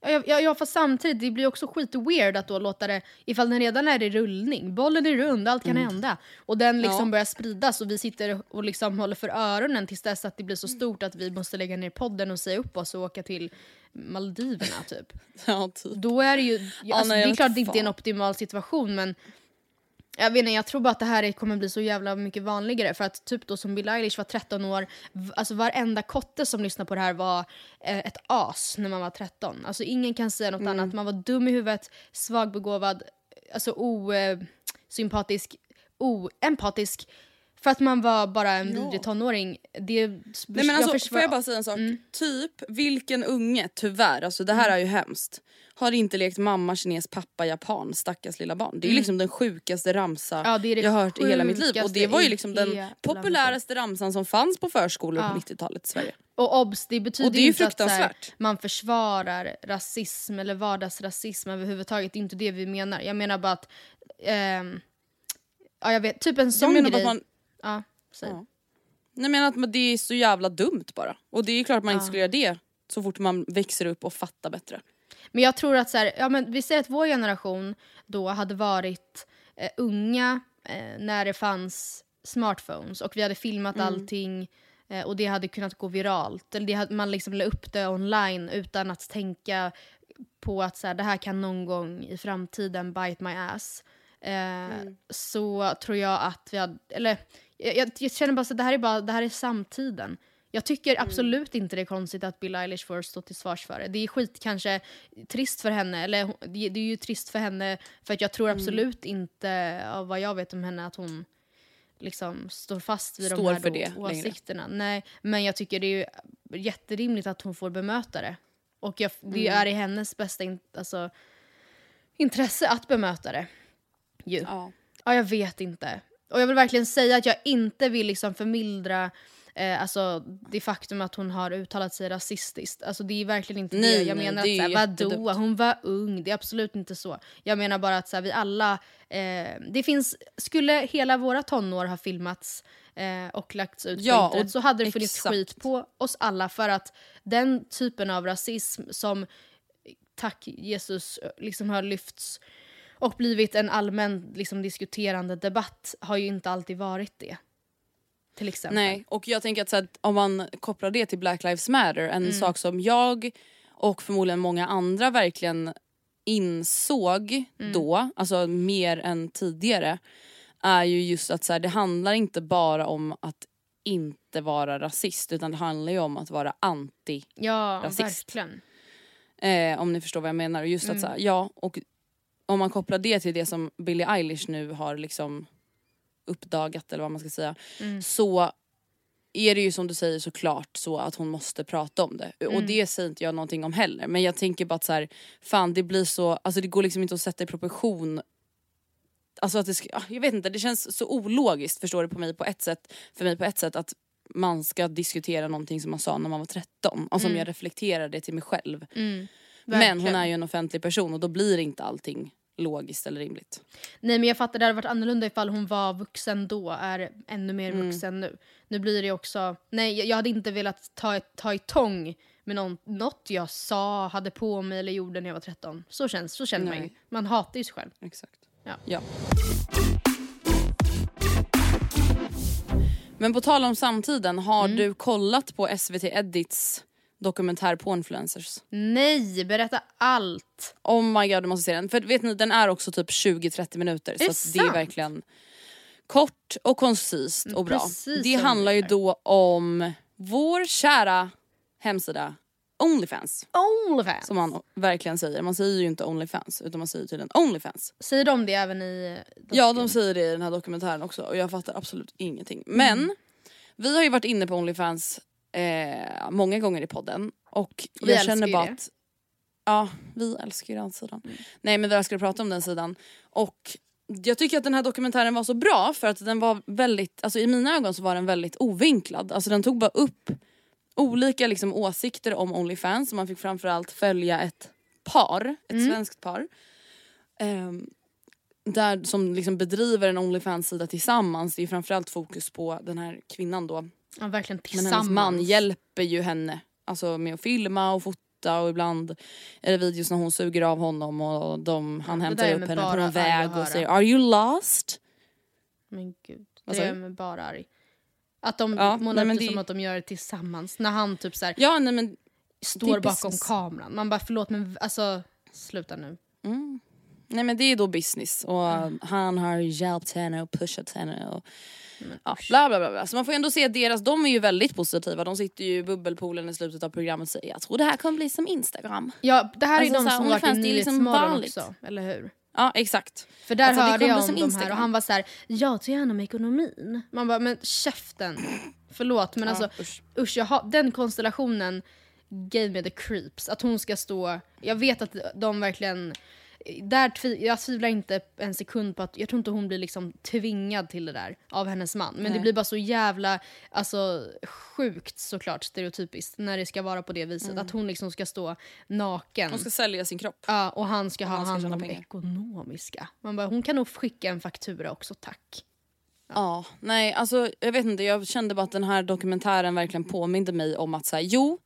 Ja, ja, ja, ja, fast samtidigt, det blir också skit weird att då låta det, ifall den redan är i rullning, bollen är rund, allt kan hända. Och den liksom Ja. börjar spridas och vi sitter och liksom håller för öronen tills dess att det blir så stort att vi måste lägga ner podden och säga upp oss och åka till Maldiverna typ. [laughs] Ja, typ. Då är det ju, ja, alltså, nej, jag det är klart det inte är en optimal situation men jag vet inte, jag tror bara att det här är- kommer bli så jävla mycket vanligare för att typ då som Bill Eilish var 13 år, alltså varenda kotte som lyssnade på det här var eh, ett as när man var 13. Alltså ingen kan säga något Mm. annat, man var dum i huvudet, svagbegåvad, alltså osympatisk, oempatisk. För att man var bara en vidrig tonåring. Det, Nej men alltså, försvar- får jag bara säga en sak? Typ, vilken unge, tyvärr, alltså det här är ju hemskt, har inte lekt mamma kines, pappa japan, stackars lilla barn. Det är ju liksom den sjukaste ramsa Ja, det det jag hört i hela mitt liv. Och det var ju liksom den populäraste ramsan som fanns på förskolor Ja. på 90-talet i Sverige. Och obs, det betyder det är ju inte att här, man försvarar rasism eller vardagsrasism överhuvudtaget. Det är inte det vi menar. Jag menar bara att... ehm, ja, jag vet. Typ en Jag sån grej. att man, Ja, säg. Ja. jag menar att det är så jävla dumt bara. Och det är ju klart att man inte skulle göra det så fort man växer upp och fattar bättre. Men jag tror att så här, ja, men vi säger att vår generation då hade varit eh, unga eh, när det fanns smartphones och vi hade filmat Mm. allting eh, och det hade kunnat gå viralt. Eller det hade, man liksom la upp det online utan att tänka på att så här, det här kan någon gång i framtiden bite my ass. Eh, Så tror jag att vi hade, eller jag, jag, jag känner bara att det här är bara, det här är samtiden. Jag tycker absolut inte det är konstigt att Bill Eilish får stå till svars för det. Det är skit kanske trist för henne, eller det det är ju trist för henne för att jag tror absolut inte, av vad jag vet om henne, att hon liksom står fast vid de Står här för det längre. åsikterna. Nej, men jag tycker det är ju jätterimligt att hon får bemöta det. Och jag, det Mm. är i hennes bästa in, alltså, intresse att bemöta det. Ju. Ja. Ja, jag vet inte. Och jag vill verkligen säga att jag inte vill liksom förmildra eh, alltså, det faktum att hon har uttalat sig rasistiskt. Alltså, det är verkligen inte Nej, det. Jag nej, menar det att är såhär, vadå, hon var ung. Det är absolut inte så. Jag menar bara att såhär, vi alla... Eh, det finns, skulle hela våra tonår ha filmats eh, och lagts ut Ja, på internet så hade det funnits exakt. skit på oss alla för att den typen av rasism som tack Jesus liksom har lyfts och blivit en allmän liksom, diskuterande debatt har ju inte alltid varit det. Till exempel. Nej, och jag tänker att här, om man kopplar det till Black Lives Matter, en Mm. sak som jag och förmodligen många andra verkligen insåg Mm. då, alltså mer än tidigare, är ju just att så här, det handlar inte bara om att inte vara rasist utan det handlar ju om att vara anti Ja, verkligen. Eh, om ni förstår vad jag menar. Och just att så här, ja, och om man kopplar det till det som Billie Eilish nu har liksom uppdagat eller vad man ska säga. Så är det ju som du säger såklart så att hon måste prata om det. Och det säger inte jag någonting om heller. Men jag tänker bara att så här, fan det blir så, alltså det går liksom inte att sätta i proportion Alltså att det ska, ah, jag vet inte, det känns så ologiskt förstår du på mig på ett sätt, för mig på ett sätt att man ska diskutera någonting som man sa när man var 13 och som jag reflekterar det till mig själv. Men hon verkligen. är ju en offentlig person och då blir inte allting logiskt eller rimligt. Nej men jag fattar, det hade varit annorlunda ifall hon var vuxen då, är ännu mer Mm. vuxen nu. Nu blir det också, nej jag- hade inte velat ta, ta i tång med någon, något jag sa, hade på mig eller gjorde när jag var 13. Så, känns, så känner man ju. Nej. Man hatar ju sig själv. Exakt. Ja. ja. Men på tal om samtiden, har Mm. du kollat på SVT Edits dokumentär på influencers? Nej, berätta allt! Oh my god du måste se den. För vet ni den är också typ 20-30 minuter. Är så det det är verkligen kort och koncist och bra. precis Det handlar ju då om vår kära hemsida Onlyfans. Onlyfans! Som man verkligen säger. Man säger ju inte Onlyfans utan man säger tydligen Onlyfans. Säger de det även i... Ja de säger det i den här dokumentären också och jag fattar absolut ingenting. Men Mm. vi har ju varit inne på Onlyfans eh, många gånger i podden och Vi jag känner bara att Ja, vi älskar ju den sidan. Nej men vi älskar att prata om den sidan. Och jag tycker att den här dokumentären var så bra för att den var väldigt, alltså i mina ögon så var den väldigt ovinklad. Alltså den tog bara upp olika liksom åsikter om Onlyfans och man fick framförallt följa ett par, ett svenskt par. ehm, där som liksom bedriver en Onlyfans-sida tillsammans. Det är framförallt fokus på den här kvinnan då. Ja, verkligen Men tillsammans. hennes man hjälper ju henne alltså med att filma och fota och ibland är det videos när hon suger av honom och de, han det hämtar upp henne på någon väg och säger “Are you lost?” Men gud, det du? mig bara arg. Att de Ja, målar upp men det som att de gör det tillsammans. När han typ så här, Ja nej men står bakom business. kameran. Man bara förlåt men alltså sluta nu. Nej men det är då business och han har hjälpt henne och pushat henne och ja, bla bla bla. bla. Så man får ändå se deras, de är ju väldigt positiva. De sitter ju i bubbelpoolen i slutet av programmet och säger jag tror det här kommer bli som Instagram. Ja, det här Alltså, är de som varit i liksom Nyhetsmorgon vanligt. också, eller hur? Ja exakt. För där Alltså, hörde jag om som de här och han var så här, jag tar gärna med ekonomin. Man bara, men käften. Förlåt men alltså usch. usch, jag har, den konstellationen gave me the creeps. Att hon ska stå, jag vet att de verkligen där tvi, jag tvivlar inte en sekund på att, jag tror inte hon blir liksom tvingad till det där av hennes man. Men det Nej. blir bara så jävla alltså, sjukt såklart stereotypiskt när det ska vara på det viset. Att hon liksom ska stå naken. Hon ska sälja sin kropp. Ja, och han ska ha han ska hand om det pengar. ekonomiska. Man bara, hon kan nog skicka en faktura också, tack. Ja, nej alltså jag vet inte, jag kände bara att den här dokumentären verkligen påminde mig om att säga jo,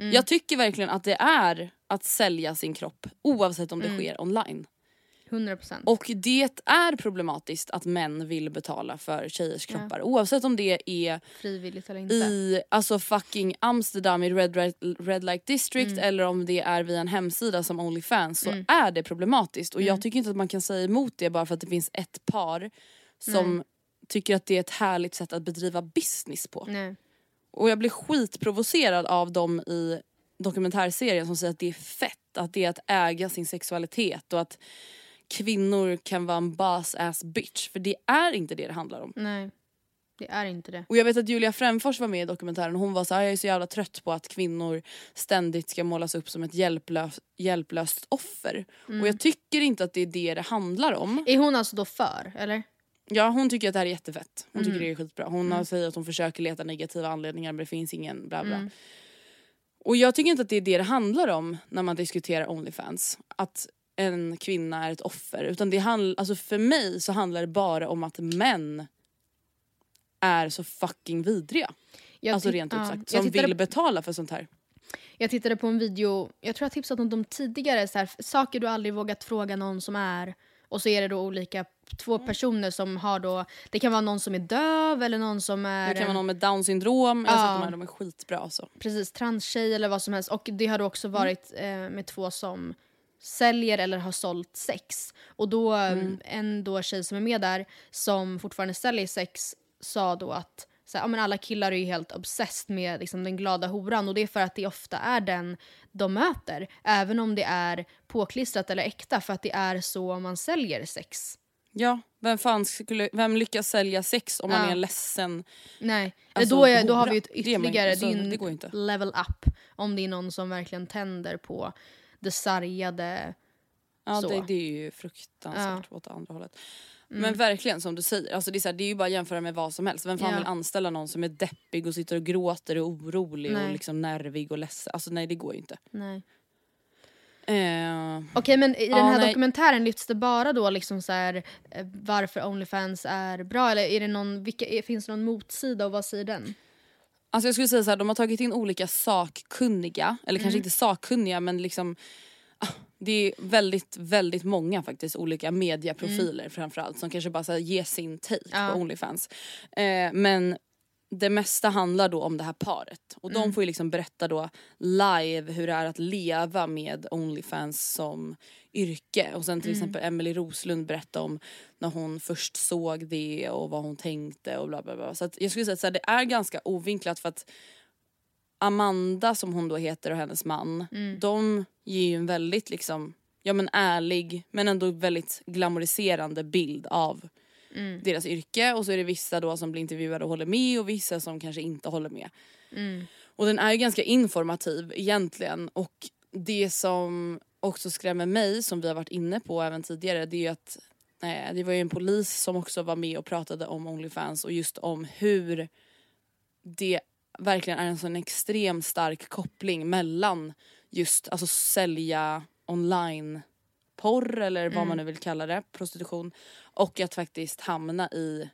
Mm. jag tycker verkligen att det är att sälja sin kropp oavsett om det Mm. sker online. 100%. Och det är problematiskt att män vill betala för tjejers kroppar oavsett om det är Frivilligt eller inte. i alltså fucking Amsterdam i Red, Red, Red Light District Mm. eller om det är via en hemsida som Onlyfans så är det problematiskt. Och Mm. jag tycker inte att man kan säga emot det bara för att det finns ett par som tycker att det är ett härligt sätt att bedriva business på. Nej. Och jag blir skitprovocerad av dem i dokumentärserien som säger att det är fett, att det är att äga sin sexualitet och att kvinnor kan vara en boss ass bitch. För det är inte det det handlar om. Nej, det är inte det. Och jag vet att Julia Fränfors var med i dokumentären och hon var så här, jag är så jävla trött på att kvinnor ständigt ska målas upp som ett hjälplös, hjälplöst offer. Mm. Och jag tycker inte att det är det det handlar om. Är hon alltså då för, eller? Ja hon tycker att det här är jättefett. Hon Mm. tycker det är skitbra. Hon har säger att hon försöker leta negativa anledningar men det finns ingen bla bla. Mm. Och jag tycker inte att det är det det handlar om när man diskuterar Onlyfans. Att en kvinna är ett offer. Utan det handl- alltså för mig så handlar det bara om att män är så fucking vidriga. Jag alltså rent ut ja, sagt. jag Som vill betala för sånt här. Jag tittade på en video, jag tror jag tipsat om dem tidigare, så här, saker du aldrig vågat fråga någon som är. Och så är det då olika, två Mm. personer som har då, det kan vara någon som är döv eller någon som är Det kan vara någon med down syndrom. Jag har Ja. sett de här, de är skitbra alltså. precis transtjej eller vad som helst. Och det har då också varit eh, med två som säljer eller har sålt sex. Och då, en då tjej som är med där som fortfarande säljer sex sa då att så här, ja, men alla killar är ju helt obsessed med liksom, den glada horan och det är för att det ofta är den de möter. Även om det är påklistrat eller äkta för att det är så man säljer sex. Ja, vem fan skulle, vem lyckas sälja sex om man Ja. är en ledsen Nej, Alltså, då, är, då har vi ett Det är man ytterligare, alltså, det är det level up. Om det är någon som verkligen tänder på det sargade. Ja Så. det, det är ju fruktansvärt Ja. åt det andra hållet. Men verkligen som du säger, alltså det, är så här, det är ju bara att jämföra med vad som helst. Vem fan Ja. vill anställa någon som är deppig och sitter och gråter och orolig Nej. och liksom nervig och ledsen. Alltså nej det går ju inte. Nej. Eh, Okej men i Ja, den här nej. dokumentären lyfts det bara då liksom så här, eh, varför Onlyfans är bra eller är det någon, vilka, finns det någon motsida och vad säger den? Alltså jag skulle säga så här, de har tagit in olika sakkunniga, eller Mm. kanske inte sakkunniga men liksom det är väldigt, väldigt många faktiskt olika mediaprofiler framförallt som kanske bara så här, ger sin take Ja. på Onlyfans. Eh, men det mesta handlar då om det här paret och Mm. de får ju liksom berätta då live hur det är att leva med Onlyfans som yrke. Och sen till Mm. exempel Emily Roslund berätta om när hon först såg det och vad hon tänkte och bla bla bla. Så att jag skulle säga att här, det är ganska ovinklat för att Amanda som hon då heter och hennes man, Mm. de ger ju en väldigt liksom, ja men ärlig men ändå väldigt glamoriserande bild av Mm. deras yrke och så är det vissa då som blir intervjuade och håller med och vissa som kanske inte håller med. Mm. Och den är ju ganska informativ egentligen och det som också skrämmer mig som vi har varit inne på även tidigare det är ju att eh, det var ju en polis som också var med och pratade om Onlyfans och just om hur det verkligen är en sån extremt stark koppling mellan just alltså sälja online porr eller vad man nu vill kalla det, prostitution och att faktiskt hamna i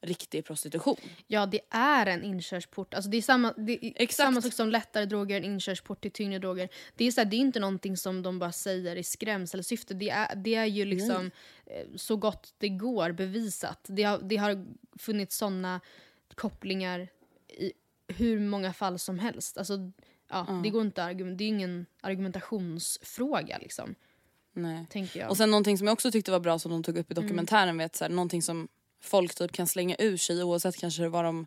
riktig prostitution. Ja det är en inkörsport, alltså det är samma, det är samma sak som lättare droger, en inkörsport till tyngre droger. Det är, så här, det är inte någonting som de bara säger i skrämselsyfte, det är, det är ju liksom eh, så gott det går bevisat. Det har, det har funnits såna kopplingar i hur många fall som helst. Alltså, ja, det, går inte att argument, det är ingen argumentationsfråga liksom, Nej. tänker jag. Och sen någonting som jag också tyckte var bra som de tog upp i dokumentären vet så här, någonting som folk typ kan slänga ur sig oavsett kanske vad de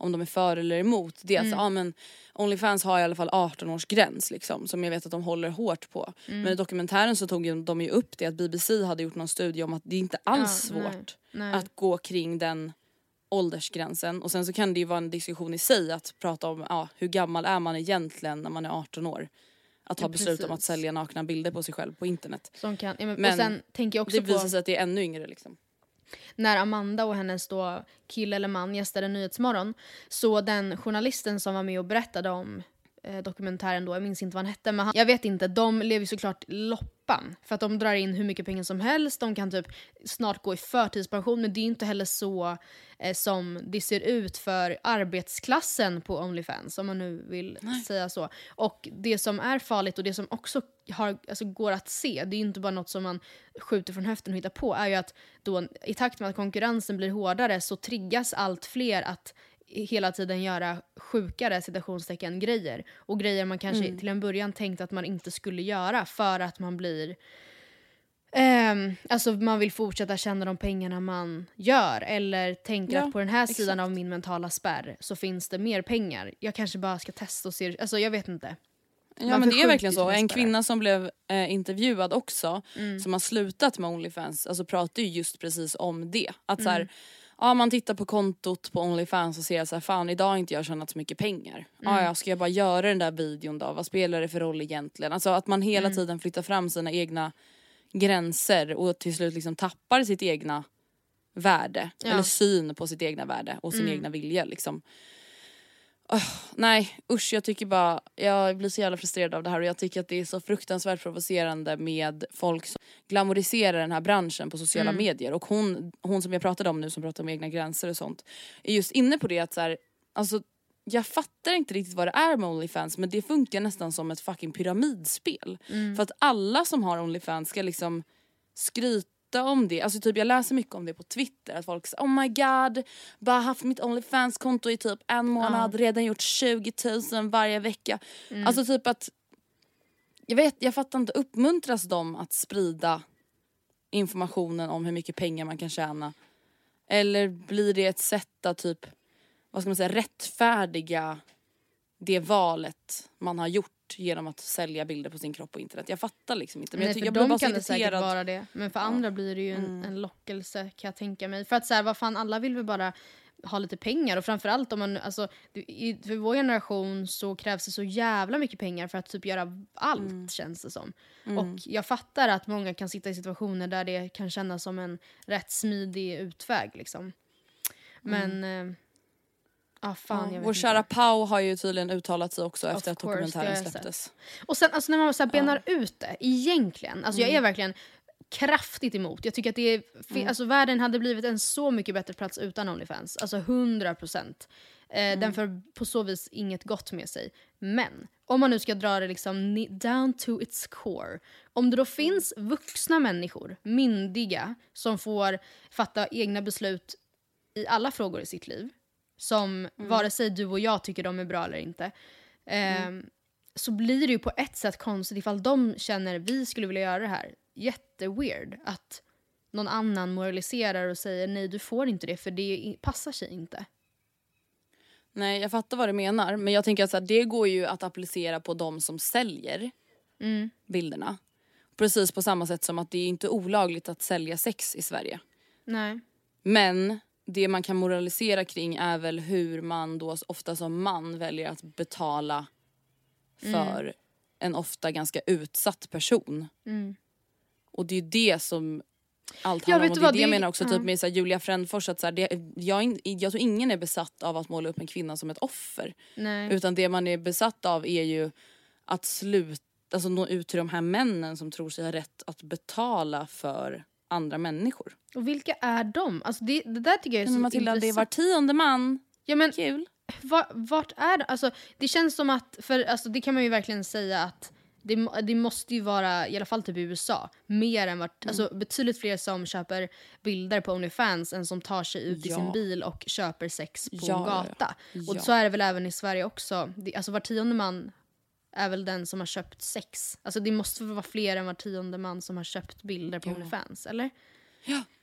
om de är för eller emot. Det är alltså, ja men Onlyfans har i alla fall 18 års gräns liksom som jag vet att de håller hårt på. Men i dokumentären så tog de ju upp det att BBC hade gjort någon studie om att det inte alls Ja, nej, svårt nej. att gå kring den åldersgränsen och sen så kan det ju vara en diskussion i sig att prata om ja, hur gammal är man egentligen när man är 18 år. Att ta Ja, beslut om att sälja nakna bilder på sig själv på internet. Som kan, ja, men, Men och sen tänker jag också Det på... visar sig att det är ännu yngre liksom. när Amanda och hennes då kille eller man gästade Nyhetsmorgon så den journalisten som var med och berättade om eh, dokumentären då, jag minns inte vad han hette men han, jag vet inte, de lever ju såklart loppan för att de drar in hur mycket pengar som helst, de kan typ snart gå i förtidspension. Men det är inte heller så eh, som det ser ut för arbetsklassen på Onlyfans om man nu vill säga så. Och det som är farligt och det som också har, alltså, går att se, det är inte bara något som man skjuter från höften och hittar på, är ju att då, i takt med att konkurrensen blir hårdare så triggas allt fler att hela tiden göra sjukare citationstecken grejer. Och grejer man kanske till en början tänkte att man inte skulle göra för att man blir Ehm, alltså man vill fortsätta tjäna de pengarna man gör eller tänker Ja, att på den här exakt. sidan av min mentala spärr så finns det mer pengar. Jag kanske bara ska testa och se, alltså jag vet inte. Ja Man men det är verkligen så. En kvinna som blev eh, intervjuad också Mm. som har slutat med Onlyfans alltså pratar ju just precis om det. Att så Mm. Ja man tittar på kontot på Onlyfans och ser så här, fan idag har inte jag tjänat så mycket pengar. Mm. Ja, ja ska jag bara göra den där videon då? Vad spelar det för roll egentligen? Alltså att man hela Mm. tiden flyttar fram sina egna gränser och till slut liksom tappar sitt egna värde. Ja. Eller syn på sitt egna värde och sin Mm. egna vilja liksom. Åh, nej usch jag tycker bara, jag blir så jävla frustrerad av det här och jag tycker att det är så fruktansvärt provocerande med folk som glamoriserar den här branschen på sociala medier. Och hon, hon som jag pratade om nu som pratar om egna gränser och sånt är just inne på det att så här, alltså jag fattar inte riktigt vad det är med Onlyfans men det funkar nästan som ett fucking pyramidspel. För att alla som har Onlyfans ska liksom skryta om det. Alltså typ jag läser mycket om det på Twitter. Att folk säger oh my god, bara haft mitt Onlyfans-konto i typ en månad, redan gjort 20 000 varje vecka. Alltså typ att, jag vet, jag fattar inte, uppmuntras de att sprida informationen om hur mycket pengar man kan tjäna? Eller blir det ett sätt att typ, vad ska man säga, rättfärdiga det valet man har gjort genom att sälja bilder på sin kropp på internet. Jag fattar liksom inte. Men Nej, jag, tycker jag blir bara kan det säkert vara det. Men för andra blir det ju en, en lockelse kan jag tänka mig. För att så här, vad fan, alla vill väl bara ha lite pengar och framförallt om man, alltså, i, för vår generation så krävs det så jävla mycket pengar för att typ göra allt känns det som. Och jag fattar att många kan sitta i situationer där det kan kännas som en rätt smidig utväg liksom. Men, eh, ah, fan Ja, vår inte. kära Pau har ju tydligen uttalat sig också Of efter att course, dokumentären släpptes. Och sen alltså, när man så här benar ut det, egentligen, alltså Mm. jag är verkligen kraftigt emot. Jag tycker att det är, Mm. alltså världen hade blivit en så mycket bättre plats utan Onlyfans. Alltså 100 procent. Eh, Mm. Den för på så vis inget gott med sig. Men om man nu ska dra det liksom down to its core. Om det då finns vuxna människor, myndiga, som får fatta egna beslut i alla frågor i sitt liv. Som vare sig du och jag tycker de är bra eller inte. ehm, Så blir det ju på ett sätt konstigt ifall de känner vi skulle vilja göra det här. Jätteweird att någon annan moraliserar och säger nej du får inte det för det passar sig inte. Nej, jag fattar vad du menar. Men jag tänker att här, det går ju att applicera på de som säljer Mm. bilderna. Precis på samma sätt som att det är inte olagligt att sälja sex i Sverige. Nej. Men det man kan moralisera kring är väl hur man då ofta som man väljer att betala för en ofta ganska utsatt person. Och det är ju det som allt handlar om. Och det är det jag menar också typ med så här, Julia Frändfors att så här, det, jag, in- jag tror ingen är besatt av att måla upp en kvinna som ett offer. Nej. Utan det man är besatt av är ju att sluta, alltså nå ut till de här männen som tror sig ha rätt att betala för andra människor. Och vilka är de? Alltså det, det där tycker jag är så Men Matilda, det är intressant. var tionde man. Ja, men, Kul. var, vart är det? Alltså, det känns som att, för alltså, det kan man ju verkligen säga att det, det måste ju vara, i alla fall typ i USA, mer än vart, Mm. alltså, betydligt fler som köper bilder på Onlyfans än som tar sig ut i Ja. sin bil och köper sex på Ja, ja. gata. Och Ja. så är det väl även i Sverige också. Det, alltså var tionde man är väl den som har köpt sex. Alltså det måste vara fler än var tionde man som har köpt bilder på Onlyfans, eller?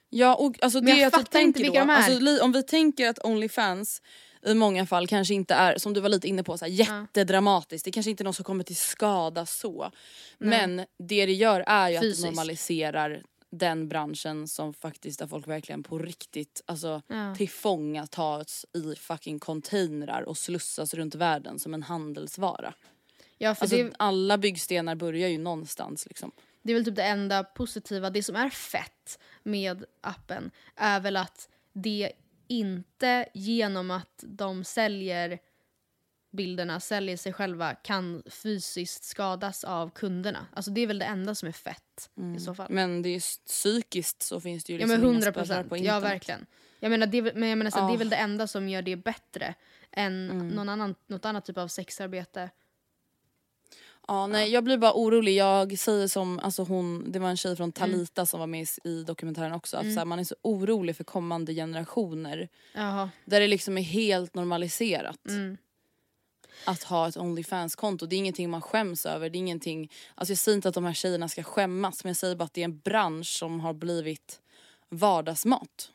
Ja, och alltså Men det jag jag, typ inte tänker vilka då, de alltså, om vi tänker att Onlyfans i många fall kanske inte är, som du var lite inne på, så här, jättedramatiskt. Det kanske inte är någon som kommer till skada så. Men det det gör är ju att Fysiskt. det normaliserar den branschen som faktiskt där folk verkligen på riktigt alltså Ja. tillfångatas i fucking containrar och slussas runt världen som en handelsvara. Ja, för Alltså det, alla byggstenar börjar ju någonstans liksom. Det är väl typ det enda positiva. Det som är fett med appen är väl att det inte genom att de säljer bilderna, säljer sig själva, kan fysiskt skadas av kunderna. Alltså det är väl det enda som är fett i så fall. Men det är psykiskt så finns det ju ja liksom men inga hundra spärrar procent, på ja verkligen. Jag menar, det, men jag menar så här, det är Ah. väl det enda som gör det bättre än Mm. någon annan, något annat typ av sexarbete. Ja, nej, jag blir bara orolig. Jag säger som, alltså hon, det var en tjej Mm. från Talita som var med i- dokumentären också. Att så här, man är så orolig för kommande generationer. Jaha. Där det liksom är helt normaliserat. Mm. Att ha ett Onlyfans-konto. Det är ingenting man skäms över. Det är ingenting, alltså jag säger inte att de här tjejerna ska skämmas. Men jag säger bara att det är en bransch som har blivit vardagsmat.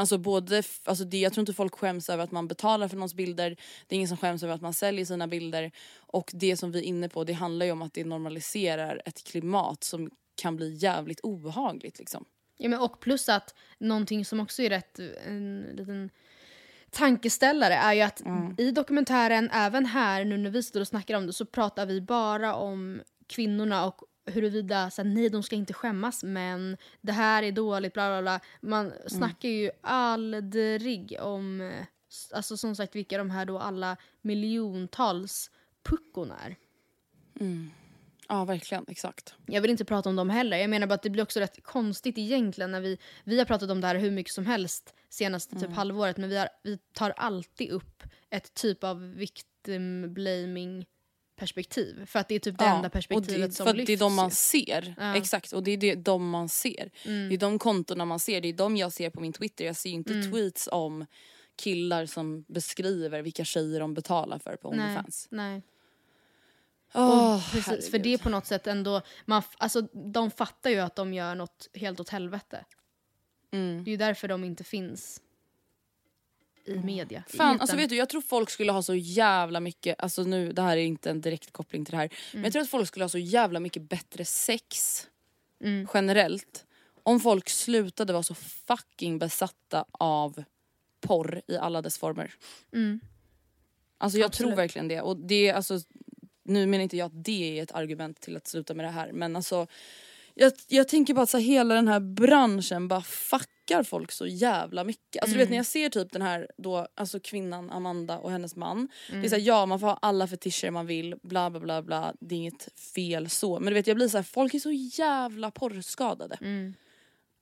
Alltså både, alltså det, jag tror inte folk skäms över att man betalar för någons bilder. Det är ingen som skäms över att man säljer sina bilder. Och det som vi är inne på det handlar ju om att det normaliserar ett klimat som kan bli jävligt obehagligt liksom. Ja, men och plus att någonting som också är rätt en liten tankeställare är ju att i dokumentären, även här nu när vi står och snackar om det så pratar vi bara om kvinnorna och huruvida så här, nej de ska inte skämmas men det här är dåligt bla bla bla. Man snackar ju aldrig om eh, alltså som sagt vilka de här då alla miljontals puckon är. Ja verkligen, exakt. Jag vill inte prata om dem heller. Jag menar bara att det blir också rätt konstigt egentligen när vi, vi har pratat om det här hur mycket som helst senaste Mm. typ halvåret men vi, har, vi tar alltid upp ett typ av victim blaming perspektiv. För att det är typ det enda och perspektivet det, som för lyfts. Det är de man ser. Ja. Exakt, och det är det, de man ser. Mm. Det är de kontona man ser. Det är de jag ser på min Twitter. Jag ser ju inte Mm. tweets om killar som beskriver vilka tjejer de betalar för på Nej, Onlyfans. nej. Åh, Och precis, för herregud. det är på något sätt ändå, man, alltså, de fattar ju att de gör något helt åt helvete. Mm. Det är ju därför de inte finns. I media. i Fan, alltså vet du, jag tror folk skulle ha så jävla mycket, alltså nu, det här är inte en direkt koppling till det här, men jag tror att folk skulle ha så jävla mycket bättre sex generellt om folk slutade vara så fucking besatta av porr i alla dess former. Alltså jag tror Absolut. verkligen det och det alltså, nu menar inte jag att det är ett argument till att sluta med det här men alltså jag, jag tänker bara att så här, hela den här branschen bara fuckar folk så jävla mycket. Alltså du vet när jag ser typ den här då, alltså kvinnan Amanda och hennes man. Det är såhär ja man får ha alla fetischer man vill, bla bla bla bla. Det är inget fel så. Men du vet jag blir så här, folk är så jävla porrskadade.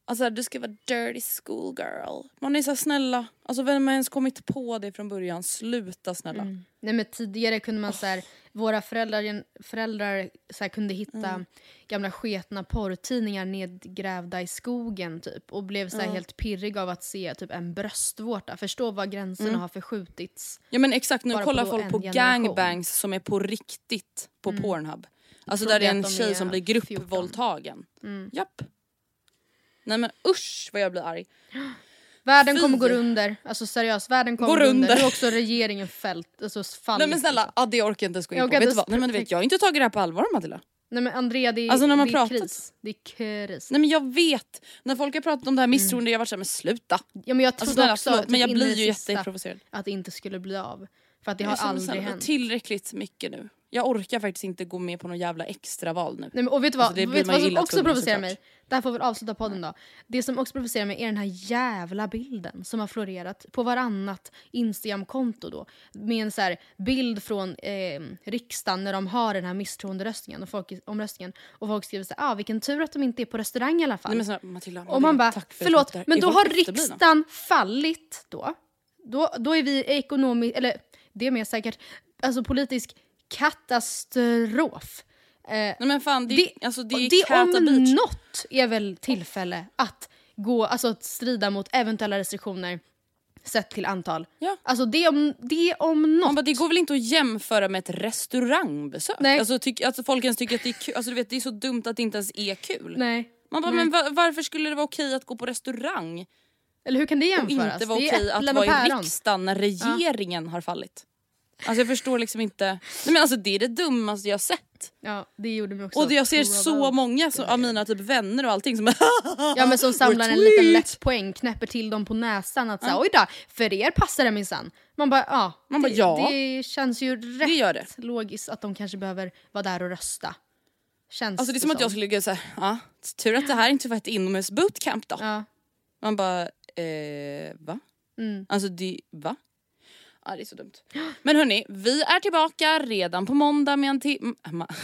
Alltså du ska vara dirty schoolgirl. Man är så här, snälla, alltså vem har ens kommit på det från början? Sluta snälla. Nej men tidigare kunde man så här, våra föräldrar, föräldrar så här, kunde hitta Mm. gamla sketna porrtidningar nedgrävda i skogen typ och blev så här, helt pirrig av att se typ en bröstvårta. Förstå vad gränserna har förskjutits. Ja men exakt, nu kollar på folk på generation. gangbangs som är på riktigt på Pornhub. Alltså där det är en de tjej som blir 14. gruppvåldtagen. Japp. Nej men usch vad jag blir arg. Världen Fy! kommer gå under, alltså seriöst, världen kommer Går gå under. Nu har också regeringen fällt, alltså fallit. Nej men snälla, ja, det orkar jag inte ens gå in Jag på. Vet inte du vad? Nej men vet, jag har inte tagit det här på allvar Matilda. Nej men Andrea det är, Alltså, när man det är pratat- kris. Det är kris. Nej men jag vet, när folk har pratat om det här misstroende jag har varit såhär men sluta. Ja men jag Alltså trodde snälla också förlåt typ men jag blir ju jätteprovocerad. att det inte skulle bli av. För att det har Jag känner aldrig snälla, hänt. Tillräckligt mycket nu. Jag orkar faktiskt inte gå med på någon jävla extraval nu. Nej, men, och vet du vad, Alltså, det vet vad som också provocerar mig? Det här får vi avsluta podden då. Det som också provocerar mig är den här jävla bilden som har florerat på varannat Instagram-konto då. Med en så här bild från eh, riksdagen när de har den här misstroenderöstningen och folk, omröstningen. Och folk skriver så här, ah, vilken tur att de inte är på restaurang i alla fall. Nej men snälla Matilda, och man bara, förlåt, det. men då har riksdagen fallit då. Då, då är vi ekonomiskt, eller det är mer säkert, alltså politisk katastrof. Eh, Nej men fan det, det, alltså, det och är det om Beach. något är väl tillfälle att gå, alltså att strida mot eventuella restriktioner sett till antal. Ja. Alltså det om, det om något. Bara, det går väl inte att jämföra med ett restaurangbesök? Nej. Alltså, tyck, alltså folk ens tycker att det är kul, alltså, du vet, det är så dumt att det inte ens är kul. Nej. Man bara, Nej. men va- varför skulle det vara okej att gå på restaurang Eller hur kan det och jämföras? inte vara okej att och vara i riksdagen när regeringen har fallit? Alltså jag förstår liksom inte. Nej men alltså det är det dummaste jag sett. Ja, det gjorde mig också Och det, jag ser så många som, av mina typ vänner och allting som [laughs] Ja men som samlar en liten lätt poäng, knäpper till dem på näsan att säga oj då, för er passar det minsann. Man bara ja, Man bara, det, ja. det känns ju rätt gör det. logiskt att de kanske behöver vara där och rösta. Känns Alltså det är som att jag skulle ligga såhär, ja tur att det här inte var ett inomhus bootcamp då. Ja. Man bara, eh, va? Mm. Alltså det, va? Ja det är så dumt. Men hörni, vi är tillbaka redan på måndag med Ante M- Ma-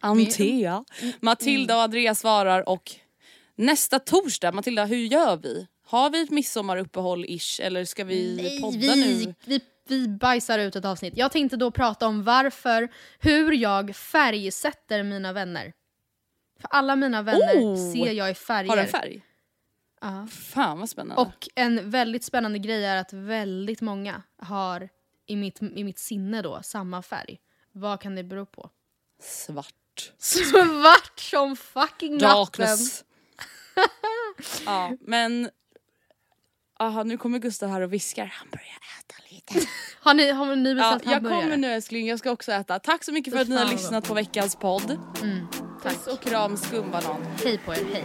Antea. Matilda och Andreas svarar och nästa torsdag, Matilda hur gör vi? Har vi ett midsommaruppehåll ish eller ska vi podda vi, nu? Vi, vi bajsar ut ett avsnitt. Jag tänkte då prata om varför, hur jag färgsätter mina vänner. För alla mina vänner Oh! ser jag i färger. Har den färg? Ja. Fan vad spännande. Och en väldigt spännande grej är att väldigt många har i mitt, i mitt sinne då samma färg. Vad kan det bero på? Svart. Svart som fucking natten! Darkness. [laughs] ja men Aha, nu kommer Gustav här och viskar. Han börjar äta lite. [laughs] Har ni, har ni Ja, jag kommer nu älskling, jag ska också äta. Tack så mycket för att ni har lyssnat på veckans podd. Tack. Puss och kram skumbanan. Hej på er, hej.